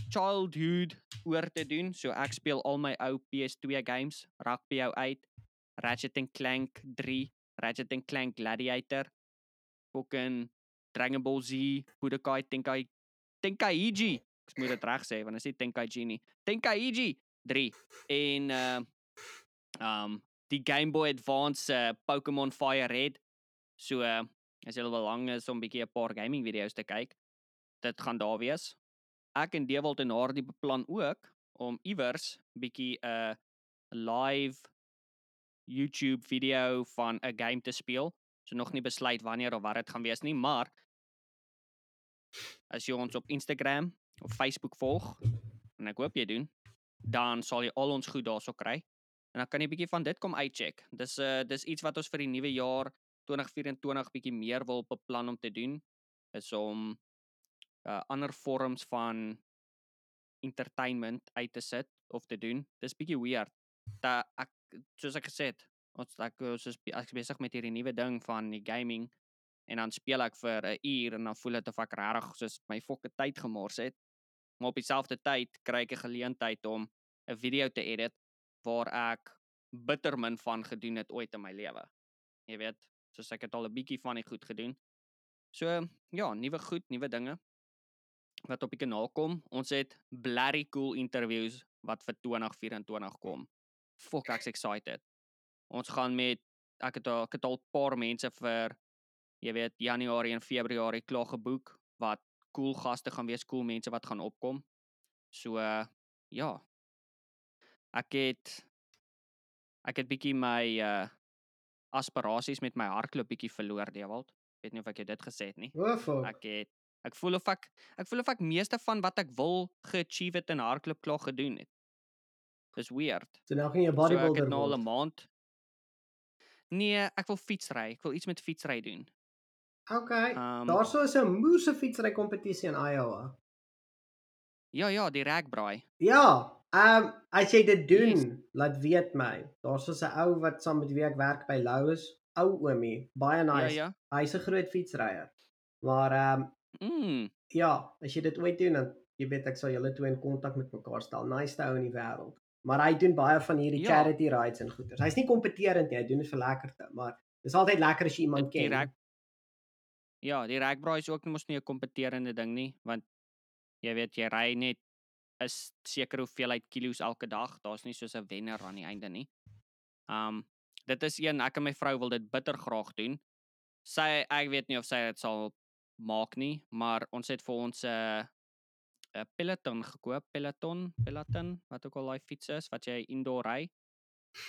childhood oor te doen. So ek speel al my ou PS2 games, Rugby 8, Ratchet and Clank 3, Ratchet and Clank Gladiator, fucking Dragon Ball Z, Budokai Tenkai Tenkaichi. Ek moet dit reg sê want is nie Tenkaichi nie. Tenkaichi 3 en uh um die Game Boy Advance uh, Pokémon Fire Red. So uh, as jy wil lang is om bietjie 'n paar gaming video's te kyk, dit gaan daar wees. Ek en Dewald en Hardy beplan ook om iewers bietjie 'n uh, live YouTube video van 'n game te speel. So nog nie besluit wanneer of wat dit gaan wees nie, maar as jy ons op Instagram of Facebook volg en ek hoop jy doen, dan sal jy al ons goed daarso kry. en dan kan jy bietjie van dit kom uitcheck. Dis uh dis iets wat ons vir die nuwe jaar 2024 bietjie meer wil beplan om te doen is om uh ander vorms van entertainment uit te sit of te doen. Dis bietjie weird. Dat ek soos ek gesê het, ons ek ons is ek is besig met hierdie nuwe ding van die gaming en dan speel ek vir 'n uur en dan voel dit of ek regtig soos my fokke tyd gemors het. Maar op dieselfde tyd kry ek 'n geleentheid om 'n video te edit waar ek bitter min van gedoen het ooit in my lewe. Jy weet, soos ek het al 'n bietjie van die goed gedoen. So ja, nuwe goed, nuwe dinge wat op die kanaal kom. Ons het blerry cool interviews wat vir 2024 kom. Fok ek's excited. Ons gaan met ek het al ek het al 'n paar mense vir jy weet Januarie en Februarie klaar geboek wat cool gaste gaan wees, cool mense wat gaan opkom. So uh, ja. Ek het ek het bietjie my uh aspirasies met my hardloop bietjie verloor, Dewald. Weet nie of ek jou dit gesê het nie. Ek het ek voel of ek ek voel of ek meeste van wat ek wil geachieve het in hardloop klaar gedoen het. Dis weird. So nou gaan jy 'n So ek bodybuilder het nou al word. 'n maand. Nee, ek wil fietsry. Ek wil iets met fietsry doen. Okay. Um, Daarso is 'n moerse fietsry kompetisie in Iowa. Ja, ja, die ragbraai. Ja, ehm um, as jy dit doen, Yes. laat weet my. Daar's so 'n ou wat saam met wie ek werk by Louis, ou oomie, baie Ja, nice. ja. Hy's 'n groot fietsryer. Maar ehm um, Mm, ja, as jy dit ooit doen dan jy weet ek sal julle twee in kontak met mekaar stel. Nice ou in die wêreld. Maar hy doen baie van hierdie Ja. charity rides en goeders. Hy's nie kompeterend nie, hy doen dit vir lekkerte, maar dis altyd lekker as jy iemand die ken. rag Ja, die ragbraai is ook mos nie 'n kompeterende ding nie, want jy weet jy ry net 'n sekere hoeveelheid kilos elke dag. Daar's nie soos 'n wenner aan die einde nie. Um dit is een ek en my vrou wil dit bitter graag doen. Sy ek weet nie of sy dit sal maak nie, maar ons het vir ons 'n uh, 'n Peloton gekoop, Peloton, Peloton, wat ook al daai fiets is wat jy indoor ry.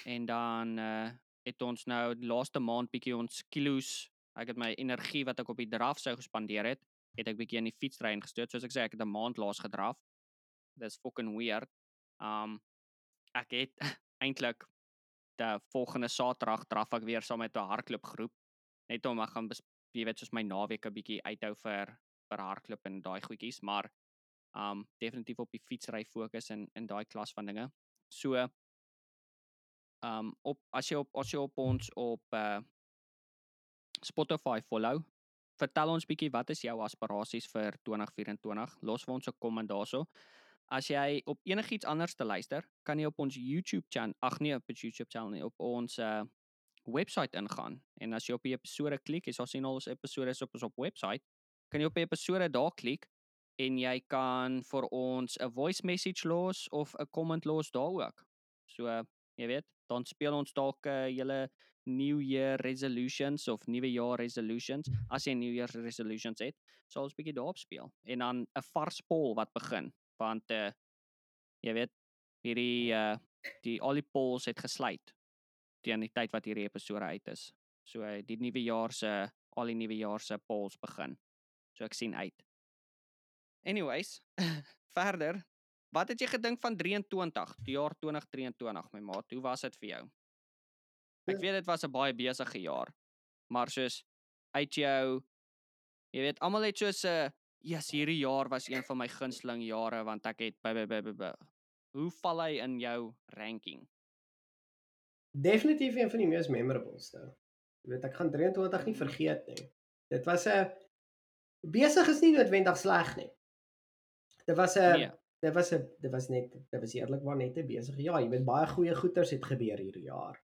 En dan uh het ons nou die laaste maand bietjie ons kilos, ek het my energie wat ek op die draf sou gespandeer het, het ek bietjie in die fietsry ingestoot. Soos ek sê, ek het 'n maand laas gedraf. Dis fucking weird. Um ek het eintlik die volgende Saterdag draf ek weer saam met 'n hardloopgroep net om ek gaan jy weet soos my naweek 'n bietjie uithou vir vir hardloop en daai goedjies, maar um definitief op die fietsry fokus en in daai klas van dinge. So um op as jy op as jy op ons op uh Spotify follow, vertel ons bietjie wat is jou aspirasies vir 2024? Los vir ons 'n komment daarso. As jy op enigiets anders te luister, kan jy op ons YouTube channel, ag nee, op ons YouTube channel nie, op ons uh webwerf ingaan. En as jy op die episode klik, jy sal sien al ons episode is op ons op webwerf, kan jy op die episode daar klik en jy kan vir ons 'n voice message los of 'n comment los daar ook. So, jy weet, dan speel ons dalk 'n uh, julle New Year resolutions of nuwe jaar resolutions. As jy New Year resolutions het, sal ons bietjie daarop speel. En dan 'n vars poll wat begin, want uh jy weet, hierdie uh die al die polls het gesluit teen die tyd wat hierdie episode uit is. So uh, die nuwe jaar se al die nuwe jaar se polls begin. So ek sien uit. Anyways, verder, wat het jy gedink van 23, die jaar 2023 my maat? Hoe was dit vir jou? Ek weet dit was 'n baie besige jaar. Maar soos uit jou jy weet almal het soos 'n uh, yes, hierdie jaar was een van my gunsteling jare want ek het by by by by. by. Hoe val hy in jou ranking? Definitief een van die mees memorableste. Jy weet ek gaan 23 nie vergeet nie. Dit was 'n besig is nie noodwendig sleg nie. Dit was 'n Nee. dit was 'n dit was net dit was eerlikwaar net 'n besige jaar. Jy weet baie goeie goeters het gebeur hierdie jaar.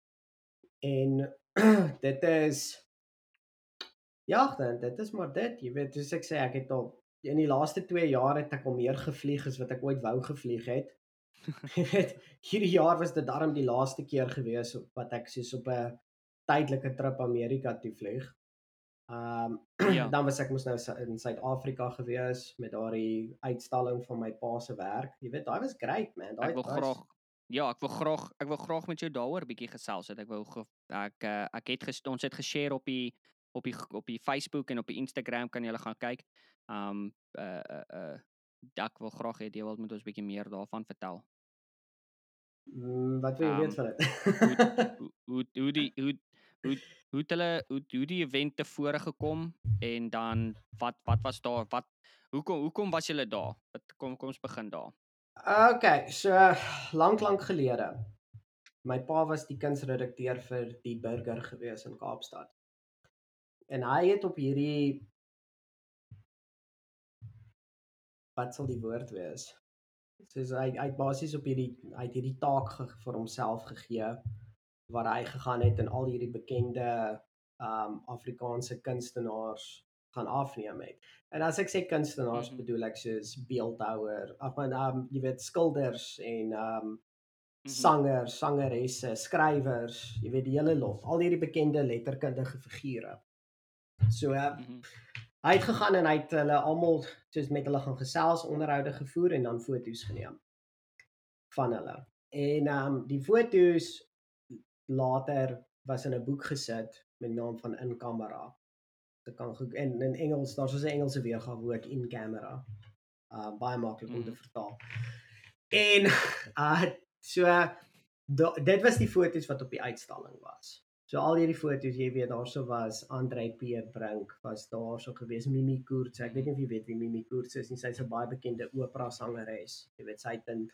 En dit is ja, dan dit is maar dit. Jy weet, soos ek sê, ek het al in die laaste 2 jaar het ek al meer gevlieg as wat ek ooit wou gevlieg het. Jy weet, hierdie jaar was dit darm die laaste keer gewees wat ek soos op 'n tydelike trip Amerika toe vlieg. Ehm Ja. dan was ek mos nou in Suid-Afrika gewees met daardie uitstalling van my pa se werk. Jy weet, daai was great man. Daai Ek wil is- graag Ja, ek wil graag ek wil graag met jou daaroor bietjie gesels het. Ek wou ge, ek uh, ek het ges, ons het geshare op die op die op die Facebook en op die Instagram kan julle gaan kyk. Um uh uh, uh ek wil graag hê jy wil met ons bietjie meer daarvan vertel. Mm, wat wil jy Ehm, weet van dit? hoe hoe hoe die hoe hoe hoe het hulle hoe hoe die event tevore gekom en dan wat wat was daar wat hoekom hoekom was julle daar? Wat kom kom ons begin daar. Okay, so lank lank gelede. My pa was die kunsredakteur vir die Burger gewees in Kaapstad. En hy het op hierdie wat sal die woord wees? Soos hy hy basies op hierdie het hierdie taak ge, vir homself gegee waar hy gegaan het en al hierdie bekende um Afrikaanse kunstenaars gaan afneem het. En as ek sê kunstenaars mm -hmm. bedoel ek soos beeldhouer, ag man um jy weet skilders en um mm -hmm. sangers, sangeresse, skrywers, jy weet die hele lot, al hierdie bekende letterkundige figure. So uh, mm -hmm. hy het gegaan en hy het hulle almal soos met hulle gaan gesels, onderhoude gevoer en dan foto's geneem van hulle. En um die foto's later was in 'n boek gesit met naam van In Camera. Dit kan goed en in Engels, daar's 'n Engelse weergawe woord in camera. Uh baie maklik om te mm. vertaal. En uh so do, dit was die foto's wat op die uitstalling was. So al hierdie foto's, jy weet, daarso was Andre Pierre Brink was daarso gewees, Mimi Koorts. Ek weet nie of jy weet wie Mimi Koorts is nie. Sy's 'n baie bekende opera sangeres. Jy weet, sy het in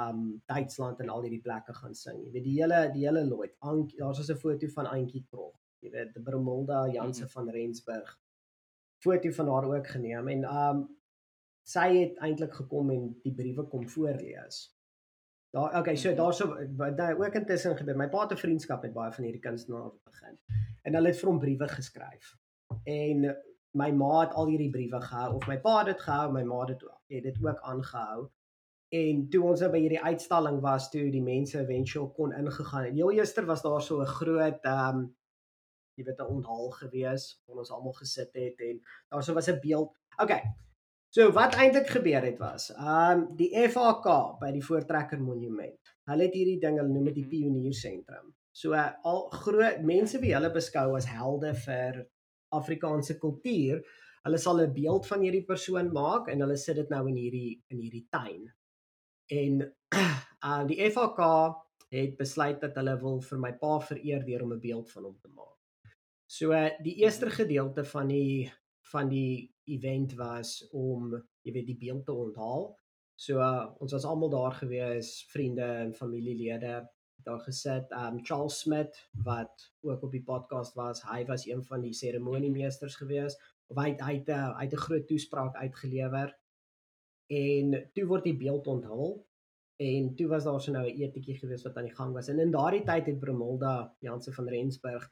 um Duitsland en al hierdie plekke gaan sing. Jy weet die hele die hele Lloyd. Daar's so 'n foto van Auntie Krog. Jy weet Bromolda Janse mm -hmm. van Rensburg. Foto van haar ook geneem en um sy het eintlik gekom en die briewe kom voorlees. Daar okay, so daarso daai ook intussen gebeur. My pa het 'n vriendskap met baie van hierdie kunstenaars begin. En hulle het vir hom briewe geskryf. En my ma het al hierdie briewe gehou of my pa het dit gehou, my ma het dit ook aangehou En toe ons by hierdie uitstalling was, toe die mense eventueel kon ingegaan. En heel eerster was daar so 'n groot ehm um, jy weet 'n onthaal gewees waar ons almal gesit het en daar so was 'n beeld. Okay. So wat eintlik gebeur het was, ehm um, die FAK by die Voortrekker Monument. Hulle het hierdie ding, hulle noem dit die mhm. Pioniersentrum. So uh, al groot mense wie hulle beskou as helde vir Afrikaanse kultuur, hulle sal 'n beeld van hierdie persoon maak en hulle sit dit nou in hierdie in hierdie tuin En uh die FHK het besluit dat hulle wil vir my pa vereer deur om 'n beeld van hom te maak. So die eerste gedeelte van die van die event was om jy weet die beeld te onthaal. So uh, ons was almal daar gewees, vriende en familielede daar gesit. Um Charles Smith wat ook op die podcast was, hy was een van die seremoniemeesters gewees. Of hy hy het hy het 'n groot toespraak uitgelewer en toe word die beeld onthul en toe was daar so nou 'n etetjie gewees wat aan die gang was en in daardie tyd het Bromolda Janse van Rensburg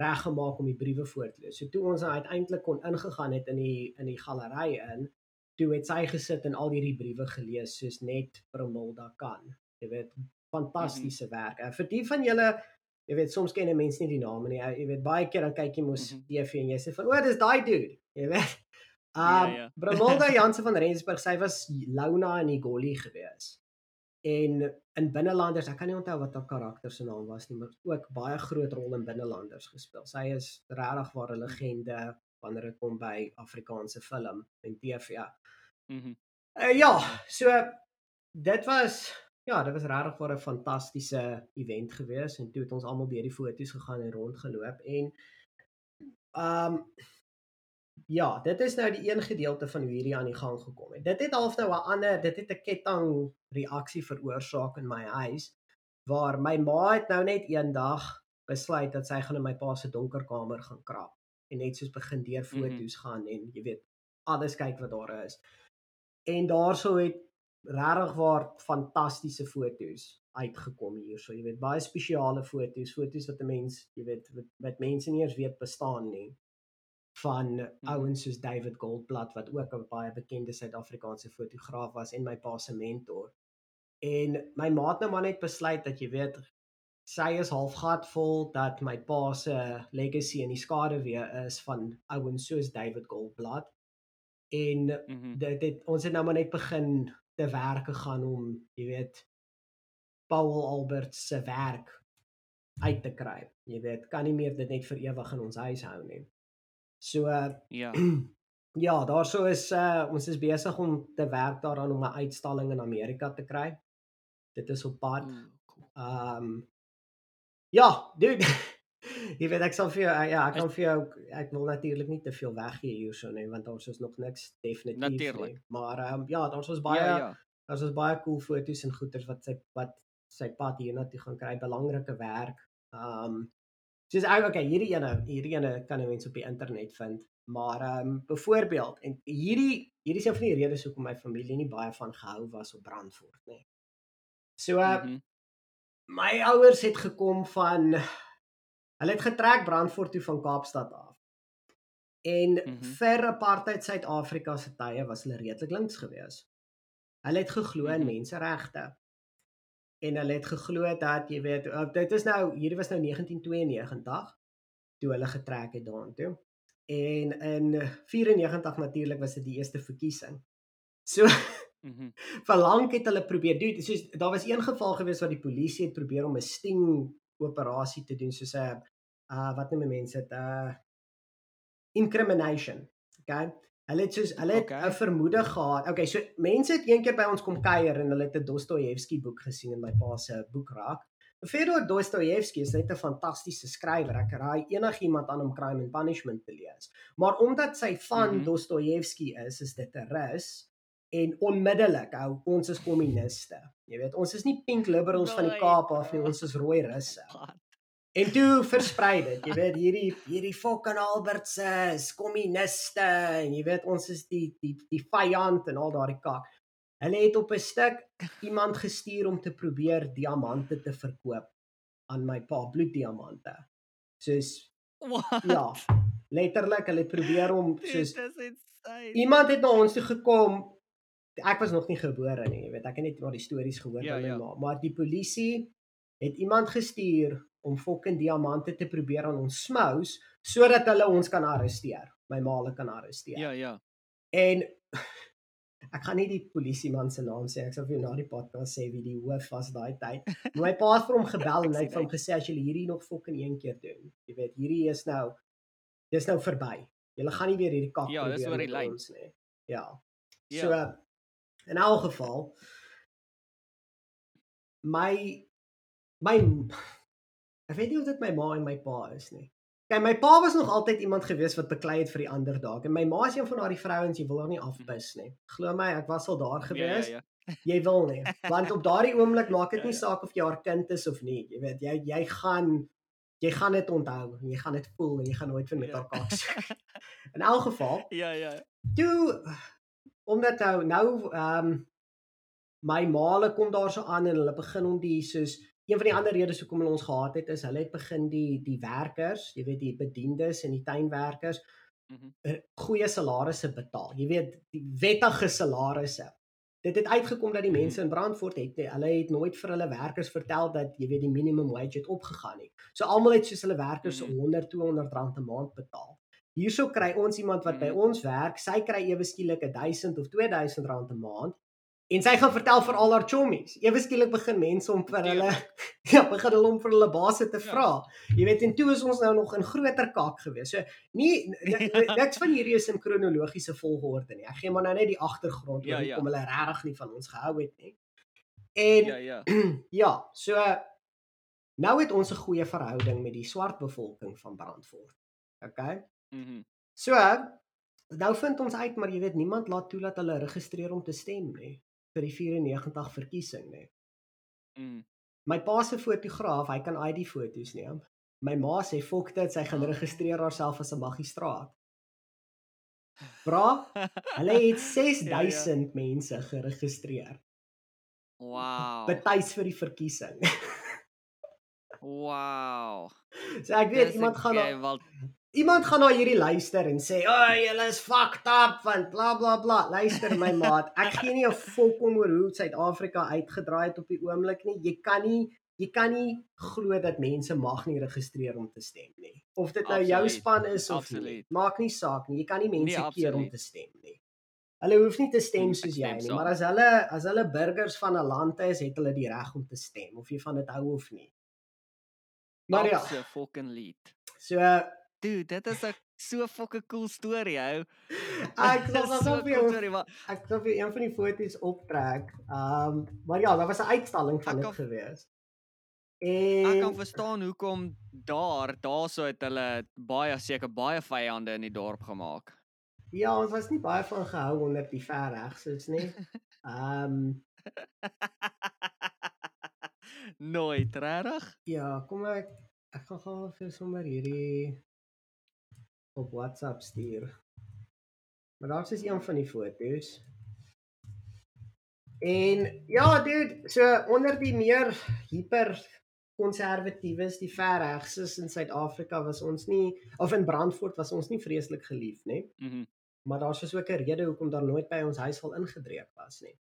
reggemaak om die briewe voor te lees. So toe ons uiteindelik kon ingegaan het in die in die galery in, toe het sy gesit en al hierdie briewe gelees soos net Bromolda kan. Jy weet, fantastiese mm -hmm. werk. En vir die van julle Jy weet soms ken mense nie die name nie. Jy weet baie keer dan kyk jy mos mm -hmm. TV en jy sê van o, dis daai dude. Jy weet. Ja, um ja, ja. Bramolda Janse van Rensburg, sy was Launa in die Golly gewees. En in binnelanders, ek kan nie onthou wat haar karakter se naam was nie, maar ook baie groot rol in binnelanders gespeel. Sy is regtig waar 'n legende wanneer dit kom by Afrikaanse film en TV. Mhm. Mm uh, ja, so dit was ja, dit was regtig waar 'n fantastiese event gewees en toe het ons almal deur die foto's gegaan en rondgeloop en ehm um, Ja, dit is nou die een gedeelte van hoe hierdie aan die gang gekom het. Dit het half nou 'n ander, dit het 'n ketting reaksie veroorsaak in my huis waar my ma het nou net eendag besluit dat sy gaan in my pa se donker kamer gaan krap en net soos begin deur mhm. foto's mm -hmm. gaan en jy weet alles kyk wat daar is. En daarso het regtig waar fantastiese foto's uitgekom hierso. Jy weet baie spesiale foto's, foto's wat 'n mens, jy weet wat, wat mense nie eens weet bestaan nie van mhm. ouens soos David Goldblatt wat ook 'n baie bekende Suid-Afrikaanse fotograaf was en my pa se mentor. En my ma het nou maar net besluit dat jy weet sy is halfgat vol dat my pa se legacy in die skade weer is van ouens soos David Goldblatt. En mm -hmm. dit het ons het nou maar net begin te werk gegaan om jy weet Paul Albert se werk uit te kry. Jy weet, kan nie meer dit net vir ewig in ons huis hou nie. So uh, ja. Ja, daarso is uh ons is besig om te werk daaraan om 'n uitstalling in Amerika te kry. Dit is op pad. Ehm um, Ja, dude. Jy weet ek sal vir jou ja, ek kan vir jou ek wil natuurlik nie te veel weggee hierso nie want ons is nog niks definitief Natuurlijk. nie. Maar ehm um, ja, daar's ons baie Ja, ja. Daar's ons baie cool foto's en goeters wat sy wat sy pad hiernatoe gaan kry, belangrike werk. Um soos ek okay, hierdie ene, hierdie ene kan jy mense op die internet vind. Maar um byvoorbeeld en hierdie hierdie is een van die redes hoekom my familie nie baie van gehou was op Brandfort nie. So uh, Mhm. my ouers het gekom van hulle het getrek Brandfort toe van Kaapstad af. En mm. -hmm. vir apartheid Suid-Afrika se tye was hulle redelik links geweest. Hulle het geglo in Mhm. menseregte. En hulle het geglo dat jy weet, uh, dit is nou hierdie was nou 1992 toe hulle getrek het daartoe. En in 94 natuurlik was dit die eerste verkiesing. So Mhm. vir lank het hulle probeer doen soos daar was een geval gewees waar die polisie het probeer om 'n sting operasie te doen soos 'n uh wat noem mense dit uh, incrimination. Okay. Hulle het soos hulle het 'n Okay. vermoede gehad. Okay, so mense het een keer by ons kom kuier en hulle het 'n Dostojewski boek gesien in my pa se boekrak. Fyodor Dostojewski is net 'n fantastiese skrywer. Ek raai enigiemand aan om Crime and Punishment te lees. Maar omdat sy van mm. -hmm. Dostojewski is, is dit 'n rus en onmiddellik hou ons is kommuniste. Jy weet, ons is nie pink liberals van die. Kaap af nie, ons is rooi russe. En toe versprei dit, jy weet, hierdie hierdie fucking Albertse is kommuniste en jy weet ons is die die die vyand en al daardie kak. Hulle het op 'n stuk iemand gestuur om te probeer diamante te verkoop aan my pa, bloeddiamante. Soos What? ja, letterlik hulle probeer om Dude, soos insane. iemand het na ons toe gekom. Ek was nog nie gebore nie, jy weet, ek het net maar die stories gehoor Ja, van my ja. ma, maar die polisie het iemand gestuur om fucking diamante te probeer aan ons smous sodat hulle ons kan arresteer. My ma hulle kan arresteer. Ja, ja. En ek gaan nie die polisieman se naam sê, ek sal vir jou na die podcast sê wie die hoof was daai tyd. Maar my pa het vir hom gebel en hy het vir hom gesê as jy hierdie nog fucking een keer doen, jy weet, hierdie is nou dis nou verby. Jy gaan nie weer hierdie kak Ja, dis probeer oor die lyn. nie. Ja. Ja. So in elk geval my my ek weet nie of dit my ma en my pa is nie. Kyk, my pa was nog altyd iemand gewees wat beklei het vir die ander dag en my ma is een van daardie vrouens jy wil haar nie afpis nie. Glo my, ek was al daar gewees. Ja, ja, ja. Jy wil nie, want op daardie oomblik maak dit Ja, nie ja. saak of jy haar kind is of nie. Jy weet, jy jy gaan jy gaan dit onthou en jy gaan dit voel en jy gaan nooit weer met Ja. haar kak soek. In elk geval, Ja, ja. toe omdat nou nou ehm um, my maale kom daarso aan en hulle begin om die soos een van die ander redes hoekom hulle ons gehaat het is hulle het begin die die werkers, jy weet die bediendes en die tuinwerkers Mhm. eh, goeie salarisse betaal. Jy weet die wettige salarisse. Dit het uitgekom dat die Mhm. mense in Brandfort het hulle het nooit vir hulle werkers vertel dat jy weet die minimum wage het opgegaan nie. So almal het soos hulle werkers Mhm. 100 200 rand 'n maand betaal. Hierso kry ons iemand wat by Mhm. ons werk, sy kry ewe skielik 1000 of 2000 rand 'n maand en sy gaan vertel vir al haar chommies. Ewe skielik begin mense om vir hulle ja, begin hulle om vir hulle baase te Ja. vra. Jy weet en toe is ons nou nog in groter kak gewees. So nie niks van hierdie is in kronologiese volgorde nie. Ek gee maar nou net die agtergrond Ja, ja. hoekom hulle regtig nie van ons gehou het nie. En Ja, ja. ja, so nou het ons 'n goeie verhouding met die swart bevolking van Brandfort. Okay? Mhm. So nou vind ons uit maar jy weet niemand laat toe dat hulle registreer om te stem nie vir die 94 verkiesing nie. Mm. My pa se fotograaf, hy kan ID foto's neem. My ma sê fok dit, sy gaan Oh. registreer haarself as 'n magistraat. Bra, hulle het 6000 ja, ja. mense geregistreer. Wow. Betuis vir die verkiesing. Wow. so ek weet Dis iemand gaan wel iemand gaan na hierdie luister en sê, "Ag, oh, julle is fucked up want bla bla bla." Luister my maat, ek gee nie 'n fok om oor hoe Suid-Afrika uitgedraai het op die oomblik nie. Jy kan nie jy kan nie glo dat mense mag nie registreer om te stem nie. Of dit nou jou Absoluut. span is of nie. Absoluut. Maak nie saak nie. Jy kan nie mense Nee, keer om te stem nie. Hulle hoef nie te stem ek soos jy nie, maar as hulle as hulle burgers van 'n land is, het hulle die reg om te stem of jy van dit hou of nie. Maar ja, so fucking lead. so Dude, dit is 'n so fucking cool storie, ou. Ek sal Dis so cool, jou sorry, maar ek sal vir een van die foto's optrek. Ehm um, maar ja, daar was 'n uitstalling van dit gewees. ek kan En verstaan hoekom daar daarso het hulle baie seker baie vyande in die dorp gemaak. ja, ons was nie baie van gehou onder die ver regses nie. Ehm um, Nooit, regtig? ja, kom ek ek gaan gou vir sommer hierdie op WhatsApp stuur. Maar daar's is een van die foto's. En ja, dude, so onder die meer hiper konservatiewes, die verregses in Suid-Afrika was ons nie of in Brandfort was ons nie vreeslik geliefd nie. Mhm. Maar daar's dus ook 'n rede hoekom daar nooit by ons huis al ingebreek was nie.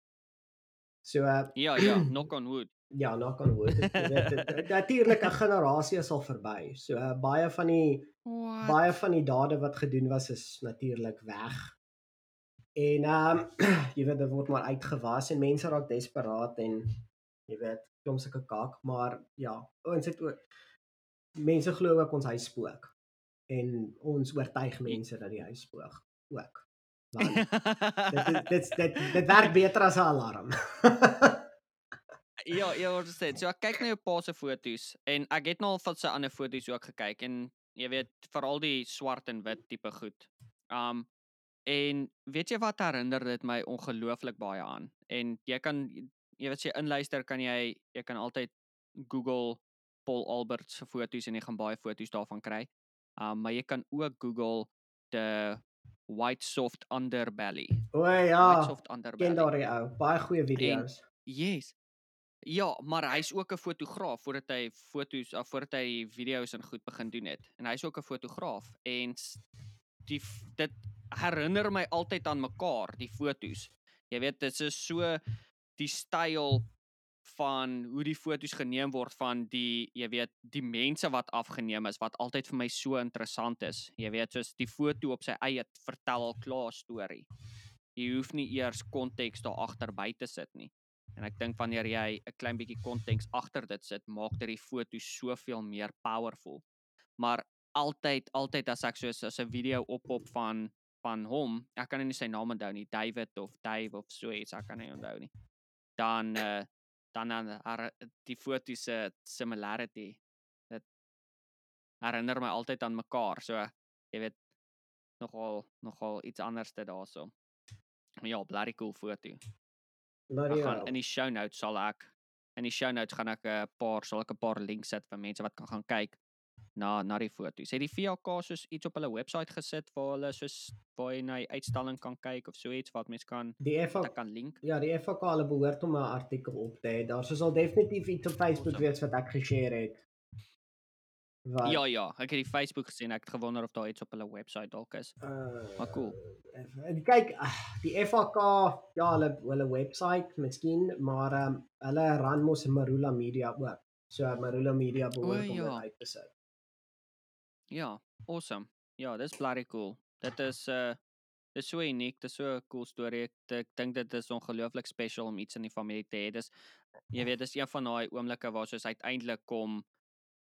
So uh, Ja, ja, knock on wood. Ja, knock on wood. Natuurlik 'n generasie is al verby. So uh, baie van die What? baie van die dade wat gedoen was is natuurlik weg. En ehm um, jy weet dit word maar uitgewas en mense raak desperaat en jy weet klomp sulke kak, maar ja, ons het ook mense glo ook ons huis spook. En ons oortuig mense dat die huis spook ook. Want dit dit dit dit werk beter as 'n alarm. ja, ja, wat is dit? So ek kyk na jou pa se foto's en ek het nou al van sy ander foto's ook gekyk en jy weet veral die swart en wit tipe goed. Um en weet jy wat herinner dit my ongelooflik baie aan? En jy kan jy weet as jy inluister kan jy jy kan altyd Google Paul Albert se foto's en jy gaan baie foto's daarvan kry. Um maar jy kan ook Google the white soft underbelly. O White ja, soft underbelly. ken daardie ou, baie goeie video's. Yes. Ja, maar hy's ook 'n fotograaf voordat hy foto's of voordat hy video's en goed begin doen het. En hy's ook 'n fotograaf en die dit herinner my altyd aan mekaar, die foto's. Jy weet dit is so die styl van hoe die foto's geneem word van die jy weet die mense wat afgeneem is wat altyd vir my so interessant is. Jy weet soos die foto op sy eie vertel al klaar storie. Jy hoef nie eers konteks daar agter by te sit nie. En ek dink wanneer jy 'n klein bietjie konteks agter dit sit, maak dit die foto soveel meer powerful. Maar altyd altyd as ek soos as 'n video oppop van van hom, ek kan nie sy naam onthou nie, David of Dave of so iets, ek kan nie onthou nie. Dan uh dan dan haar die foto se similarity. Dit herinner my altyd aan mekaar. So jy weet nogal nogal iets anders te daarso. Ja, blerry cool foto. Maar ja. gaan in die show notes sal ek in die show notes gaan ek 'n paar sal ek 'n paar links sit vir mense wat kan gaan kyk na na die foto's. Het die VK soos iets op hulle webwerf gesit waar hulle soos waar jy na die uitstalling kan kyk of so iets wat mense kan Die ek kan link? Ja, die FAK hulle behoort om 'n artikel op te hê. Daar sou sal definitief iets op Facebook Awesome. wees wat ek geshare het. Wat Ja ja, ek het die Facebook gesien. Ek het gewonder of daar iets op hulle webwerf dalk is. Uh, Maar cool. En kyk, ah, die FAK, ja, hulle hulle webwerf miskien, maar ehm um, hulle run mos Marula Media ook. So Marula Media behoort om ja. uit te sit. Ja, awesome. Ja, dis bloody cool. Dit is uh dis so uniek, dis so 'n cool storie. Ek, ek dink dit is ongelooflik special om iets in die familie te hê. Dis jy weet, dis een van daai oomblikke waar soos uiteindelik kom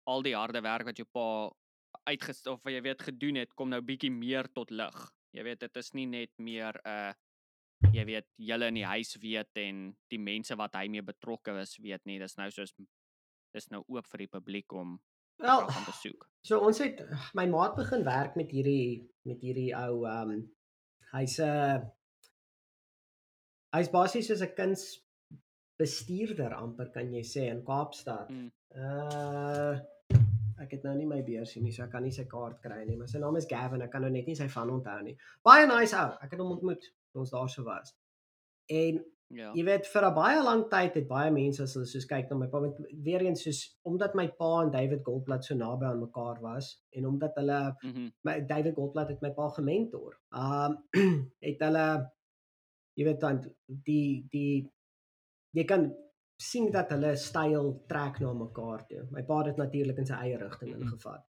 al die harde werk wat jou pa uitgest of jy weet gedoen het, kom nou bietjie meer tot lig. Jy weet, dit is nie net meer 'n uh, jy weet, julle in die huis weet en die mense wat hy mee betrokke is weet nie. Dis nou soos dis nou oop vir die publiek om Wel, te gaan besoek. so ons het my maat begin werk met hierdie met hierdie ou ehm um, hy's 'n hy's basies soos 'n kunsbestuurder amper kan jy sê in Kaapstad. Mm. Uh ek het nou nie my beursie nie, so ek kan nie sy kaart kry nie, maar sy naam is Gavin. Ek kan nou net nie sy van onthou nie. Baie nice ou. Ek het hom ontmoet toe ons daar so was. En Ja. jy weet vir 'n baie lang tyd het baie mense as hulle soos kyk na my pa met weer eens soos omdat my pa en David Goldblatt so naby aan mekaar was en omdat hulle Mhm. my David Goldblatt het my pa gementor. Um het hulle jy weet dan die die jy kan sien dat hulle styl trek na mekaar toe. My pa het dit natuurlik in sy eie rigting Mhm. ingevat.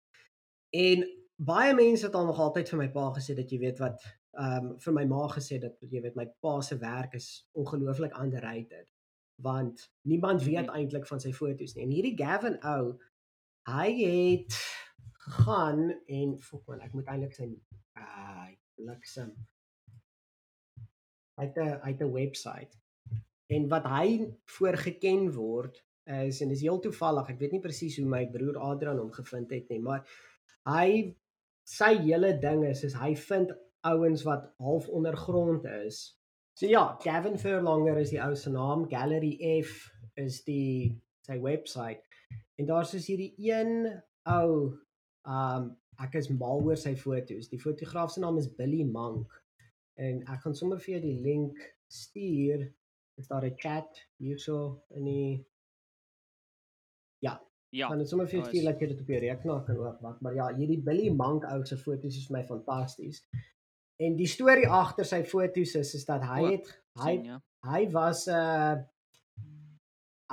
En baie mense het al nog altyd vir my pa gesê dat jy weet wat ehm um, vir my ma gesê dat jy weet my pa se werk is ongelooflik underrated want niemand weet Mhm. eintlik van sy foto's nie. En hierdie Gavin ou hy het gegaan en fok man, ek moet eintlik sy uh bliksem. uit 'n uit 'n webwerf. En wat hy voorgeken word is en dis heel toevallig. Ek weet nie presies hoe my broer Adrian hom gevind het nie, maar hy sy hele ding is is hy vind ouens wat half ondergrond is. So ja, Gavin Furlonger is die ou se naam, Gallery F is die sy webwerf. En daar's is hierdie een ou um ek is mal oor sy foto's. Die fotograaf se naam is Billy Monk. En ek gaan sommer vir jou die link stuur. Is daar 'n chat hierso in die Ja. gaan dit sommer vir jou stuur dat jy dit op jou rekenaar kan oopmaak. Maar ja, hierdie Billy Monk ou se foto's is vir my fantasties. En die storie agter sy foto's is is dat hy het hy sien, ja. hy was 'n uh,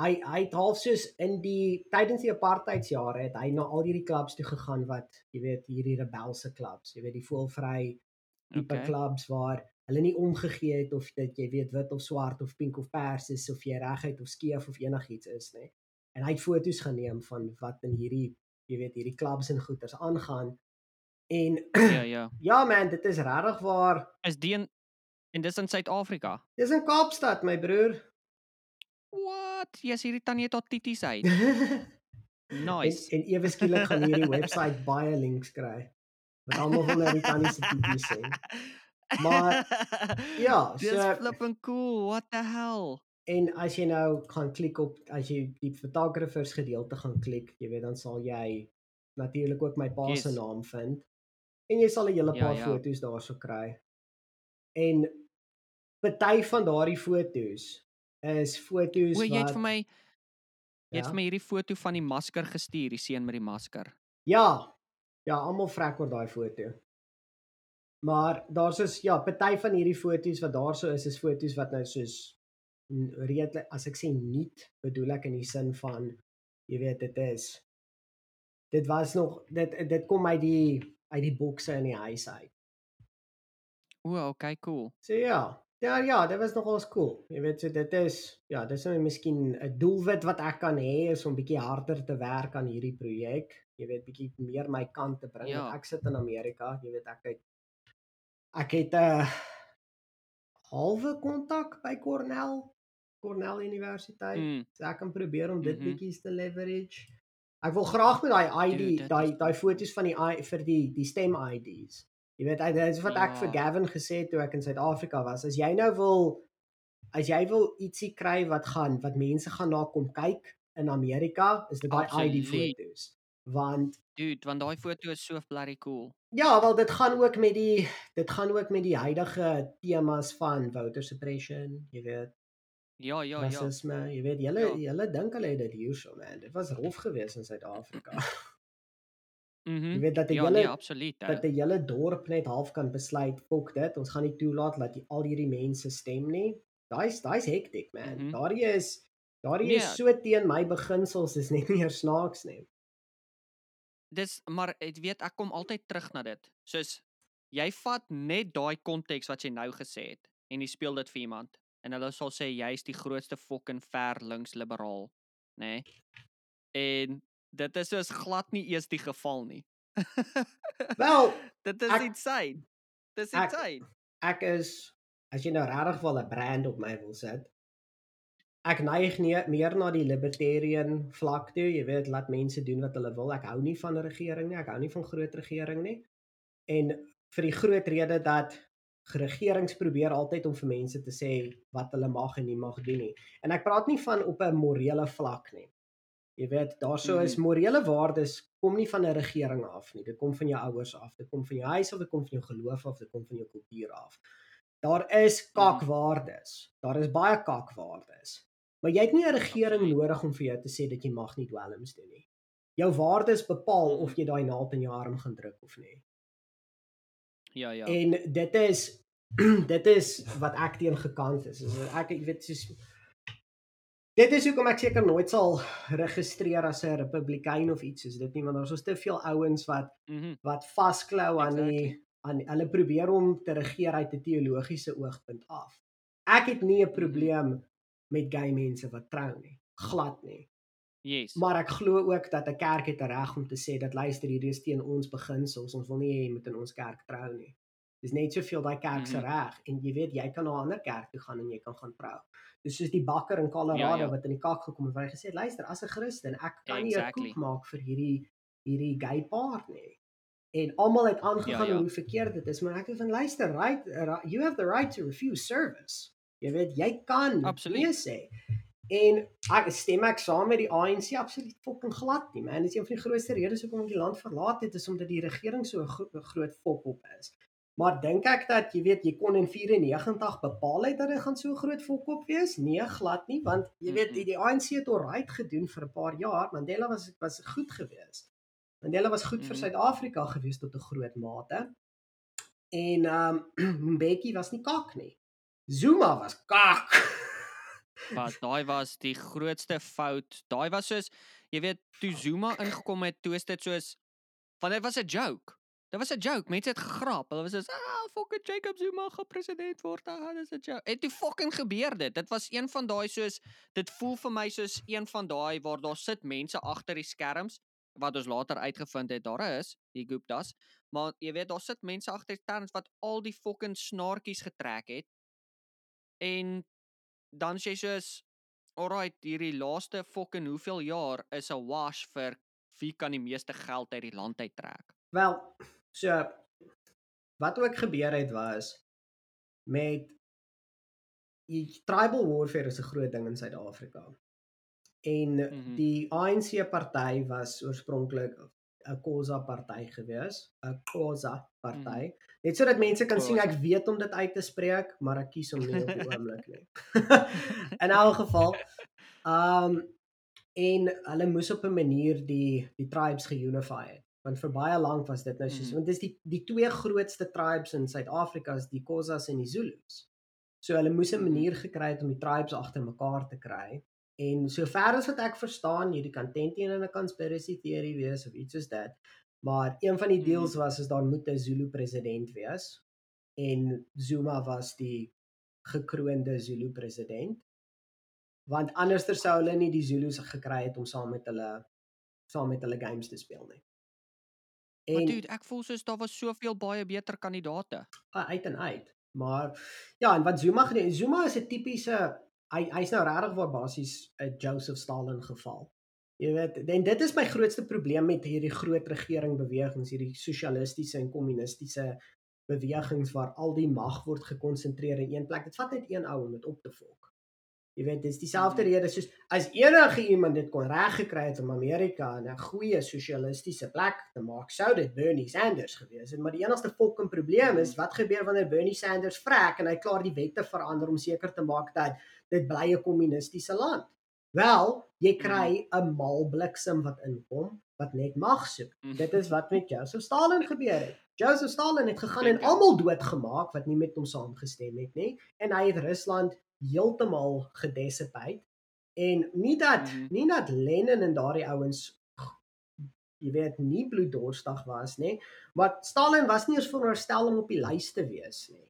hy hy het half soos in die tydens die apartheidsjare het hy na al hierdie klubs toe gegaan wat jy weet hierdie rebelse klubs, jy weet die voelvry tipe Okay. klubs waar hulle nie omgegee het of dit jy weet wit of swart of pink of pers is of jy reguit of skeef of enigiets is nê. En hy het foto's geneem van wat in hierdie jy weet hierdie klubs en goeters aangaan. En Ja, ja. ja man, dit is regtig waar. Is die in en dis in Suid-Afrika? Dis in Kaapstad my broer. What? Jy's hierdie tannie haar titties uit. En Nice. en ewe skielik gaan hierdie webwerf baie links kry. Wat almal wil na die tannie se tipies sien. Maar, Ja, Dis so flipping cool. What the hell? en as jy nou gaan klik op as jy die photographers gedeelte gaan klik, jy weet dan sal jy natuurlik ook my pa se Yes. naam vind. En jy sal 'n hele Ja, paar ja. foto's daarso kry. En party van daardie foto's is foto's O, jy het wat vir my jy het Ja? vir my hierdie foto van die masker gestuur, die seun met die masker. Ja. Ja, almal vrek oor daai foto. Maar daar's is ja, party van hierdie foto's wat daarso is, is foto's wat nou soos redelik as ek sê nuut, bedoel ek in die sin van jy weet dit is dit was nog dit dit kom uit die uit die bokse in die huis uit. O, okay, cool. So ja, ja ja, dit was nogals cool. Jy weet so dit is ja, dis nou miskien 'n doelwit wat ek kan hê is om bietjie harder te werk aan hierdie projek. Jy weet bietjie meer my kant te bring. Ja. Ek sit in Amerika, jy weet ek het ek het 'n halwe kontak by Cornell, Cornell Universiteit. Mm. So ek kan probeer om dit Mhm. bietjies te leverage. Ek wil graag met daai ID, daai daai foto's van die I vir die die stem IDs. Jy weet, dit is wat ek vir Ja. Gavin gesê het toe ek in Suid-Afrika was. As jy nou wil as jy wil ietsie kry wat gaan wat mense gaan na kom kyk in Amerika, is dit daai ID foto's. Want Dude, want daai foto is so bloody cool. ja, wel dit gaan ook met die dit gaan ook met die huidige temas van voter suppression, jy weet, Ja, ja, ja. rasisme, jy weet, julle Ja. julle dink hulle het dit hierso man. Dit was rof geweest in Suid-Afrika. Mhm. Jy weet dat 'n Ja, nee, absoluut. dat 'n hele dorp net half kan besluit, fok dit, ons gaan nie toelaat dat die, al hierdie mense stem nie. Daai's daai's hektiek man. Mhm. Daardie is daardie Nee. is so teen my beginsels, dis net nie eers snaaks nie. Dis maar ek weet ek kom altyd terug na dit. Soos jy vat net daai konteks wat jy nou gesê het en jy speel dit vir iemand en hulle sal sê jy's die grootste fucking ver links liberaal, nê? Nee? En dit is soos glad nie eers die geval nie. Wel, dit is ek- insane. Dis ek- insane. ek is as jy nou regtig wel 'n brand op my wil sit. Ek neig nie meer na die libertarian vlak toe, jy weet, laat mense doen wat hulle wil. Ek hou nie van 'n regering nie, ek hou nie van groot regering nie. En vir die groot rede dat regerings probeer altyd om vir mense te sê wat hulle mag en nie mag doen nie. En ek praat nie van op 'n morele vlak nie. Jy weet, daarso is morele waardes kom nie van 'n regering af nie. Dit kom van jou ouers af. Dit kom van jou huis af, dit kom van jou geloof af, dit kom van jou kultuur af. Daar is kakwaardes. Daar is baie kakwaardes. Maar jy het nie 'n regering nodig om vir jou te sê dat jy mag nie dwelms doen nie. Jou waardes bepaal Mhm. of jy daai naald in jou arm gaan druk of nie. Ja, ja. En dit is dit is wat ek teen gekant is. is ek ek weet soos Dit is hoekom ek seker nooit sal registreer as 'n republikein of iets soos dit nie want daar's ons te veel ouens wat Mhm. wat vasklou aan die Exactly. aan hulle probeer om te regeer uit 'n teologiese oogpunt af. Ek het nie 'n probleem met gay mense wat trou nie, glad nie. Yes. Maar ek glo ook dat 'n kerk het 'n reg om te sê dat luister hierdie is teen ons beginsels, ons wil nie hê jy moet in ons kerk trou nie. Dis net soveel daai kerk se Mhm. reg en jy weet jy kan na 'n ander kerk toe gaan en jy kan gaan trou. Dis soos die bakker in Colorado Ja, ja, ja. wat in die kak gekom het waar hy gesê het luister as 'n Christen ek kan nie 'n Exactly. koek maak vir hierdie hierdie gay paar nie. En almal het aangegaan Ja, ja. hoe verkeerd dit is, maar ek het van luister, right, ri- you have the right to refuse service. Jy weet jy kan Absoluut. nee sê. En ek stem ek saam met die ANC absoluut fucking glad nie, man. Dit is een van die grootste redes hoekom die land verlaat het is omdat die regering so 'n gro groot fok op is. Maar dink ek dat jy weet jy kon in 94 bepaal het dat dit gaan so groot fok op wees? Nee, glad nie, want jy weet die, die ANC het alright gedoen vir 'n paar jaar. Mandela was was goed geweest. Mandela was goed vir Mhm. Suid-Afrika gewees tot 'n groot mate. En ehm um, Mbeki was nie kak nie. Zuma was kak. Wat daai was die grootste fout. Daai was soos jy weet toe Zuma ingekom het, toe is dit soos want dit was 'n joke. Dit was 'n joke. Mense het gegrap. Hulle was soos, "Ah, fucking Jacob Zuma gaan president word." Ah, dis 'n joke. En toe fucking gebeur dit. Dit was een van daai soos dit voel vir my soos een van daai waar daar sit mense agter die skerms wat ons later uitgevind het daar is, die Guptas. Maar jy weet daar sit mense agter die skerms wat al die fucking snaartjies getrek het. En dan sê jy soos alright, hierdie laaste fucking hoeveel jaar is 'n wash vir wie kan die meeste geld uit die land uittrek? Wel, so wat ook gebeur het was met die tribal warfare is 'n groot ding in Suid-Afrika. En mm. -hmm. die ANC party was oorspronklik 'n Khoza party gewees, 'n Khoza party. Mm -hmm. Net sodat mense kan sien ek weet om dit uit te spreek, maar ek kies om nie op die oomblik nie. in elk geval, ehm um, en hulle moes op 'n manier die die tribes geunify het want vir baie lank was dit nou soos mm want dis die die twee grootste tribes in Suid-Afrika is die Khoisas en die Zulus. So hulle moes 'n Mhm. manier gekry het om die tribes agter mekaar te kry. En sover as wat ek verstaan, hierdie kan teen teen 'n conspiracy theory wees of iets soos dit. Maar een van die Mhm. deals was is daar moet 'n Zulu president wees en Zuma was die gekroonde Zulu president. Want anderster sou hulle nie die Zulus gekry het om saam met hulle saam met hulle games te speel nie. Maar dude, ek voel soos daar was soveel baie beter kandidate. Uit en uit. Maar ja, en wat Zuma gedoen, Zuma is 'n tipiese hy hy's nou regtig waar basies 'n Joseph Stalin geval. Jy weet, en dit is my grootste probleem met hierdie groot regering bewegings, hierdie sosialistiese en kommunistiese bewegings waar al die mag word gekonsentreer in een plek. Dit vat net een ou om dit op te volk. Jy weet, dis dieselfde Mhm. rede soos as enige iemand dit kon reg gekry het om Amerika 'n goeie sosialistiese plek te maak, sou dit Bernie Sanders gewees het. Maar die enigste fucking probleem is wat gebeur wanneer Bernie Sanders vrek en hy klaar die wette verander om seker te maak dat dit bly 'n kommunistiese land. Wel, jy kry 'n mal bliksem wat inkom wat net mag soek. Dit is wat met Joseph Stalin gebeur het. Joseph Stalin het gegaan en ek. almal doodgemaak wat nie met hom saamgestem het nie en hy het Rusland heeltemal gedissipate en nie dat Mhm. nie dat Lenin en daardie ouens jy weet nie bloeddorstig was nie maar Stalin was nie eens veronderstel om op die lys te wees nie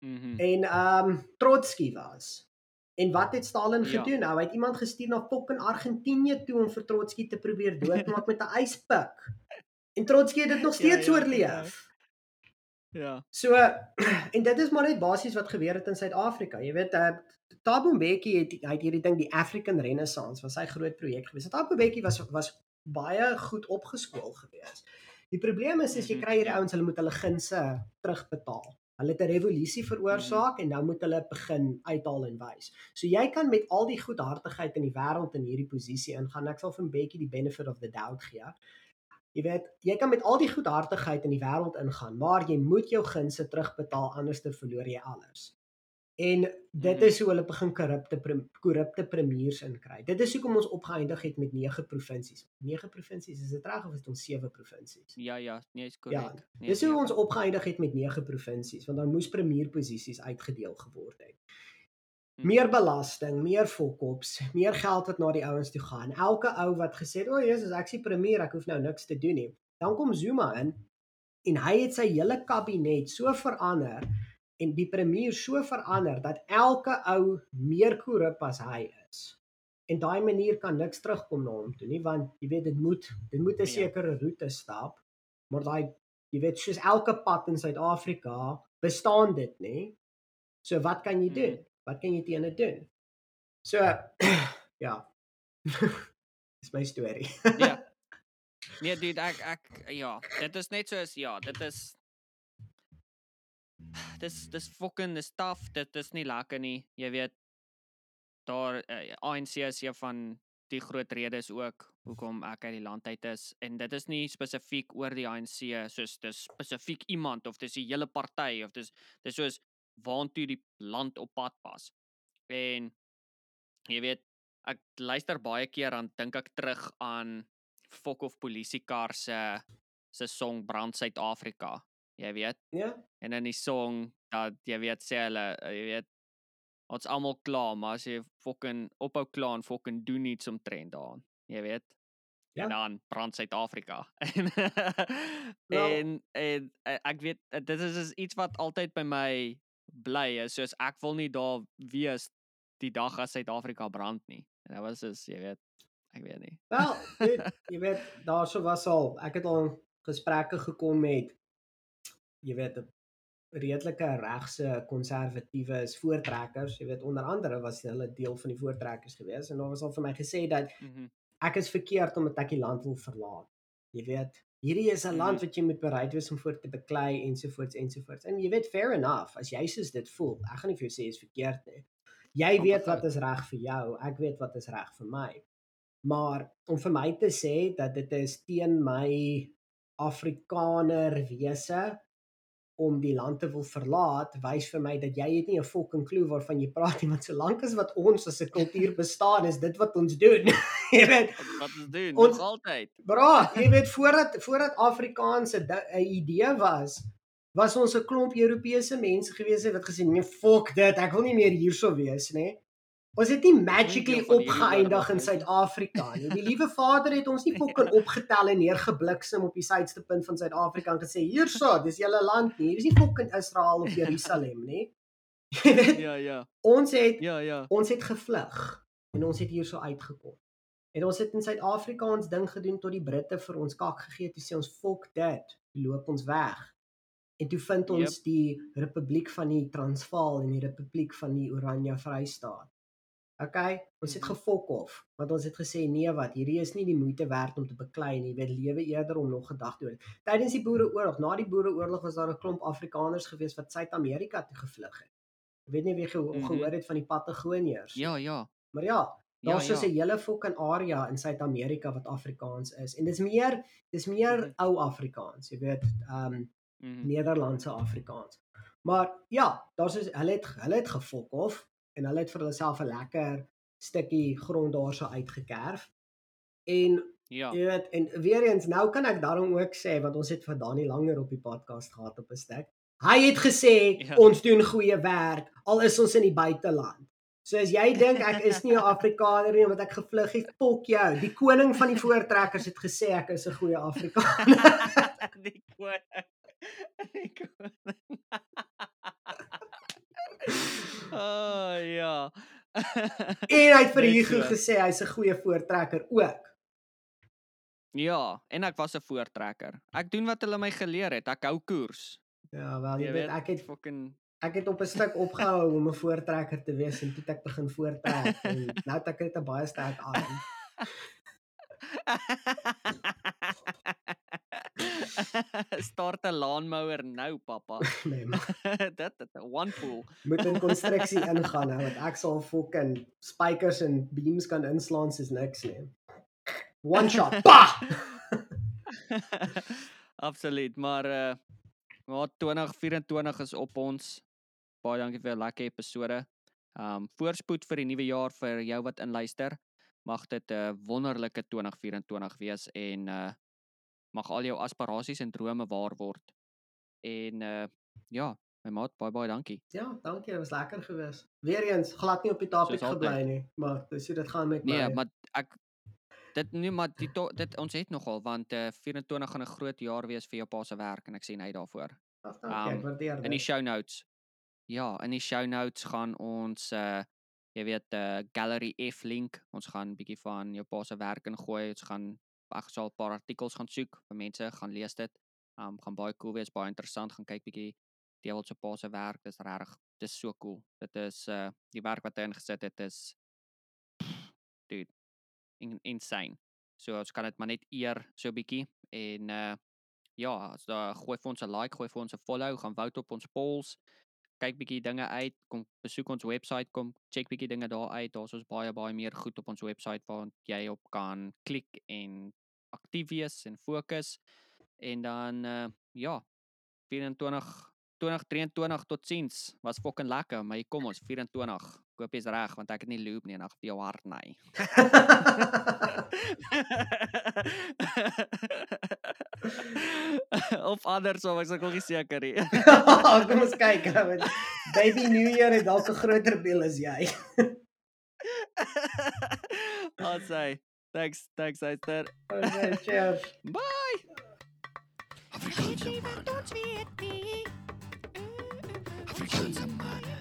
Mhm. en ehm um, Trotsky was En wat het Stalin Ja. gedoen? Nou, hy het iemand gestuur na fucking Argentinië toe om vir Trotsky te probeer doodmaak met 'n yspik. En Trotsky het dit nog Ja, steeds ja, oorleef. Ja. So en dit is maar net basies wat gebeur het in Suid-Afrika. Jy weet, uh, Thabo Mbeki het hy het hierdie ding die African Renaissance was sy groot projek gewees. Thabo Mbeki was was baie goed opgeskool gewees. Die probleem is as jy Mhm, kry hierdie ja. ouens hulle moet hulle gunse terugbetaal. Hulle het 'n revolusie veroorsaak en nou moet hulle begin uithaal en wys. So jy kan met al die goedhartigheid in die wêreld in hierdie posisie ingaan. Ek sal vir Mbeki die benefit of the doubt gee. Jy weet, jy kan met al die goedhartigheid in die wêreld ingaan, maar jy moet jou gunste terugbetaal anders dan verloor jy alles. En dit Mhm. is hoe hulle begin korrupte korrupte premiers inkry. Dit is hoekom ons opgeëindig het met 9 provinsies. 9 provinsies, is dit reg of is dit ons 7 provinsies? Ja, ja, nee, is Ja, korrek. Nee, Dis hoe nege. ons opgeëindig het met 9 provinsies, want dan moes premierposisies uitgedeel geword het. Mhm. Meer belasting, meer fokkops, meer geld wat na die ouens toe gaan. Elke ou wat gesê het, "O, Jesus, ek sien premier, ek hoef nou niks te doen nie." Dan kom Zuma in en hy het sy hele kabinet so verander en die premier so verander dat elke ou meer korrup as hy is. En daai manier kan niks terugkom na hom toe nie, want jy weet dit moet dit moet 'n Ja. sekere roete stap, maar daai Jy weet soos elke pad in Suid-Afrika bestaan dit, nê? So wat kan jy Mm. doen? Wat kan jy teen dit doen? So ja. Dis my storie. Ja. Nee, dude, ek ek ja, dit is net soos ja, dit is dis dis fucking dis taaf, dit is nie lekker nie. Jy weet daar uh, ANC is een van die groot redes ook hoekom ek uit die land uit is en dit is nie spesifiek oor die ANC soos dis spesifiek iemand of dis die hele party of dis dis soos waantoe die land op pad pas. En jy weet ek luister baie keer dan dink ek terug aan Fok of polisiekar se se song Brand Suid-Afrika. Jy weet ja. en in die song dat jy weet sê hulle jy weet ons almal klaar maar as jy fucking ophou kla en fucking doen iets omtrent daaraan jy weet Ja. en dan brand Suid-Afrika. En Wel- en en eh, ek weet eh, dit is is iets wat altyd by my bly is soos ek wil nie daar wees die dag as Suid-Afrika brand nie. En dit was is jy weet ek weet nie. Wel, jy weet daarso was al ek het al gesprekke gekom met jy weet 'n redelike regse konservatiewe voortrekkers, jy weet onder andere was hulle deel van die voortrekkers gewees en daar was al vir my gesê dat mm -hmm. ek is verkeerd omdat ek die land wil verlaat. Jy weet, hierdie is 'n Mhm. land wat jy moet bereid wees om voor te beklei ensovoorts ensovoorts. En jy weet fair enough, as jy soos dit voel, ek gaan nie vir jou sê is verkeerd nie. Jy Amper weet wat fout. is reg vir jou, ek weet wat is reg vir my. Maar om vir my te sê dat dit is teen my Afrikaner wese om die land te wil verlaat, wys vir my dat jy het nie 'n fucking klou waarvan jy praat nie, want solank as wat ons as 'n kultuur bestaan, is dit wat ons doen. jy weet, wat, ons doen Ons- nog altyd Bra, jy weet voordat voordat Afrikaans 'n 'n idee was, was ons 'n klomp Europese mense gewees het wat gesê nee, fuck dit, ek wil nie meer hierso wees nie. Ons het nie magically opgeëindig in. Suid-Afrika nie. Die liewe Vader het ons nie fucking opgetel en neergebliksem op die suidste punt van Suid-Afrika en gesê hierso, dis julle land nie. Hier is nie fucking Israel of Jerusalem nie. Ja ja ons het ja ja ons het gevlug en ons het hierso uitgekom. En ons het in Suid-Afrika ons ding gedoen tot die Britte vir ons kak gegee toe sê ons fok dit, loop ons weg. En toe vind ons yep. die Republiek van die Transvaal en die Republiek van die Oranje Vrystaat. Okay, ons het Mhm. gefok of want ons het gesê nee wat, hierdie is nie die moeite werd om te beklei nie. Jy weet lewe eerder om nog 'n dag dood. Tydens die Boereoorlog, na die Boereoorlog was daar 'n klomp Afrikaners gewees wat Suid-Amerika toe gevlug het. Ek weet nie wie ge Mhm. gehoor het van die Patagoniërs. ja ja Maar ja, Ja, daar's soos ja. 'n hele fucking area in Suid-Amerika wat Afrikaans is. En dis meer dis meer Mhm. ou Afrikaans, jy weet, ehm um, mhm. Nederlandse Afrikaans. Maar ja, daar's soos hulle het hulle het gefok of en hulle het vir hulself 'n lekker stukkie grond daarso uitgekerf. En ja jy weet, en weer eens nou kan ek daarom ook sê want ons het vir Dani langer op die podcast gehad op 'n stuk. Hy het gesê Ja. ons doen goeie werk al is ons in die buiteland. So as jy dink ek is nie 'n Afrikaner nie omdat ek gevlug het, pok jou. Die koning van die voortrekkers het gesê ek is 'n goeie Afrikaner. die koning. Die koning. Oh ja. en hy het vir Hugo so. gesê hy's 'n goeie voortrekker ook. Ja, en ek was 'n voortrekker. Ek doen wat hulle my geleer het. Ek hou koers. Ja, wel jy weet ek het fucking ek het op 'n stuk opgehou om 'n voortrekker te wees en toe ek begin voortrek en nou het ek net 'n baie sterk arm. Start 'n lawnmower nou, pappa. Nee, dit dit one pool. moet in konstruksie ingaan nou want ek sal fucking spykers en beams kan inslaan soos niks nie. One shot. Pa! Absoluut, maar uh maar 2024 is op ons. Baie dankie vir 'n lekker episode. Um voorspoed vir die nuwe jaar vir jou wat inluister. Mag dit 'n wonderlike 2024 wees en uh mag al jou aspirasies en drome waar word. En uh ja, my maat, baie baie dankie. Ja, dankie, dit was lekker geweest. Weereens glad nie op die topic Soos gebly nie, maar dis hoe dit gaan met Nee, my. maar ek dit nie maar die to, dit ons het nogal want uh 24 gaan 'n groot jaar wees vir jou pa se werk en ek sien uit daarvoor. Ag, dankie, ek um, waardeer In die dit. show notes. Ja, in die show notes gaan ons uh jy weet uh Gallery F link. Ons gaan bietjie van jou pa se werk ingooi. Ons gaan ek sal 'n paar artikels gaan soek mense gaan lees dit. Um gaan baie cool wees, baie interessant gaan kyk bietjie Dewel se pa se werk. Dis regtig dis so cool. Dit is uh die werk wat hy ingesit het is dude in, insane. So ons kan dit maar net eer so bietjie en uh ja, as daar gooi vir ons 'n like, gooi vir ons 'n follow, gaan vote op ons polls. Kyk bietjie dinge uit, kom besoek ons webwerf, kom check bietjie dinge daar uit. Daar's ons baie baie meer goed op ons webwerf waar jy op kan klik en aktief wees en fokus. En dan uh ja, 24 2023 tot sins was fucking lekker, maar hier kom ons 24. Koop jy's reg want ek het nie loop nie en ek het jou hart nie. of andersom, ek sou gou seker nie. kom ons kyk. Baby New Year het dalk 'n groter bil as jy. I'll say. Thanks, thanks, Esther. Okay, cheers. Bye. Afrikaanse man.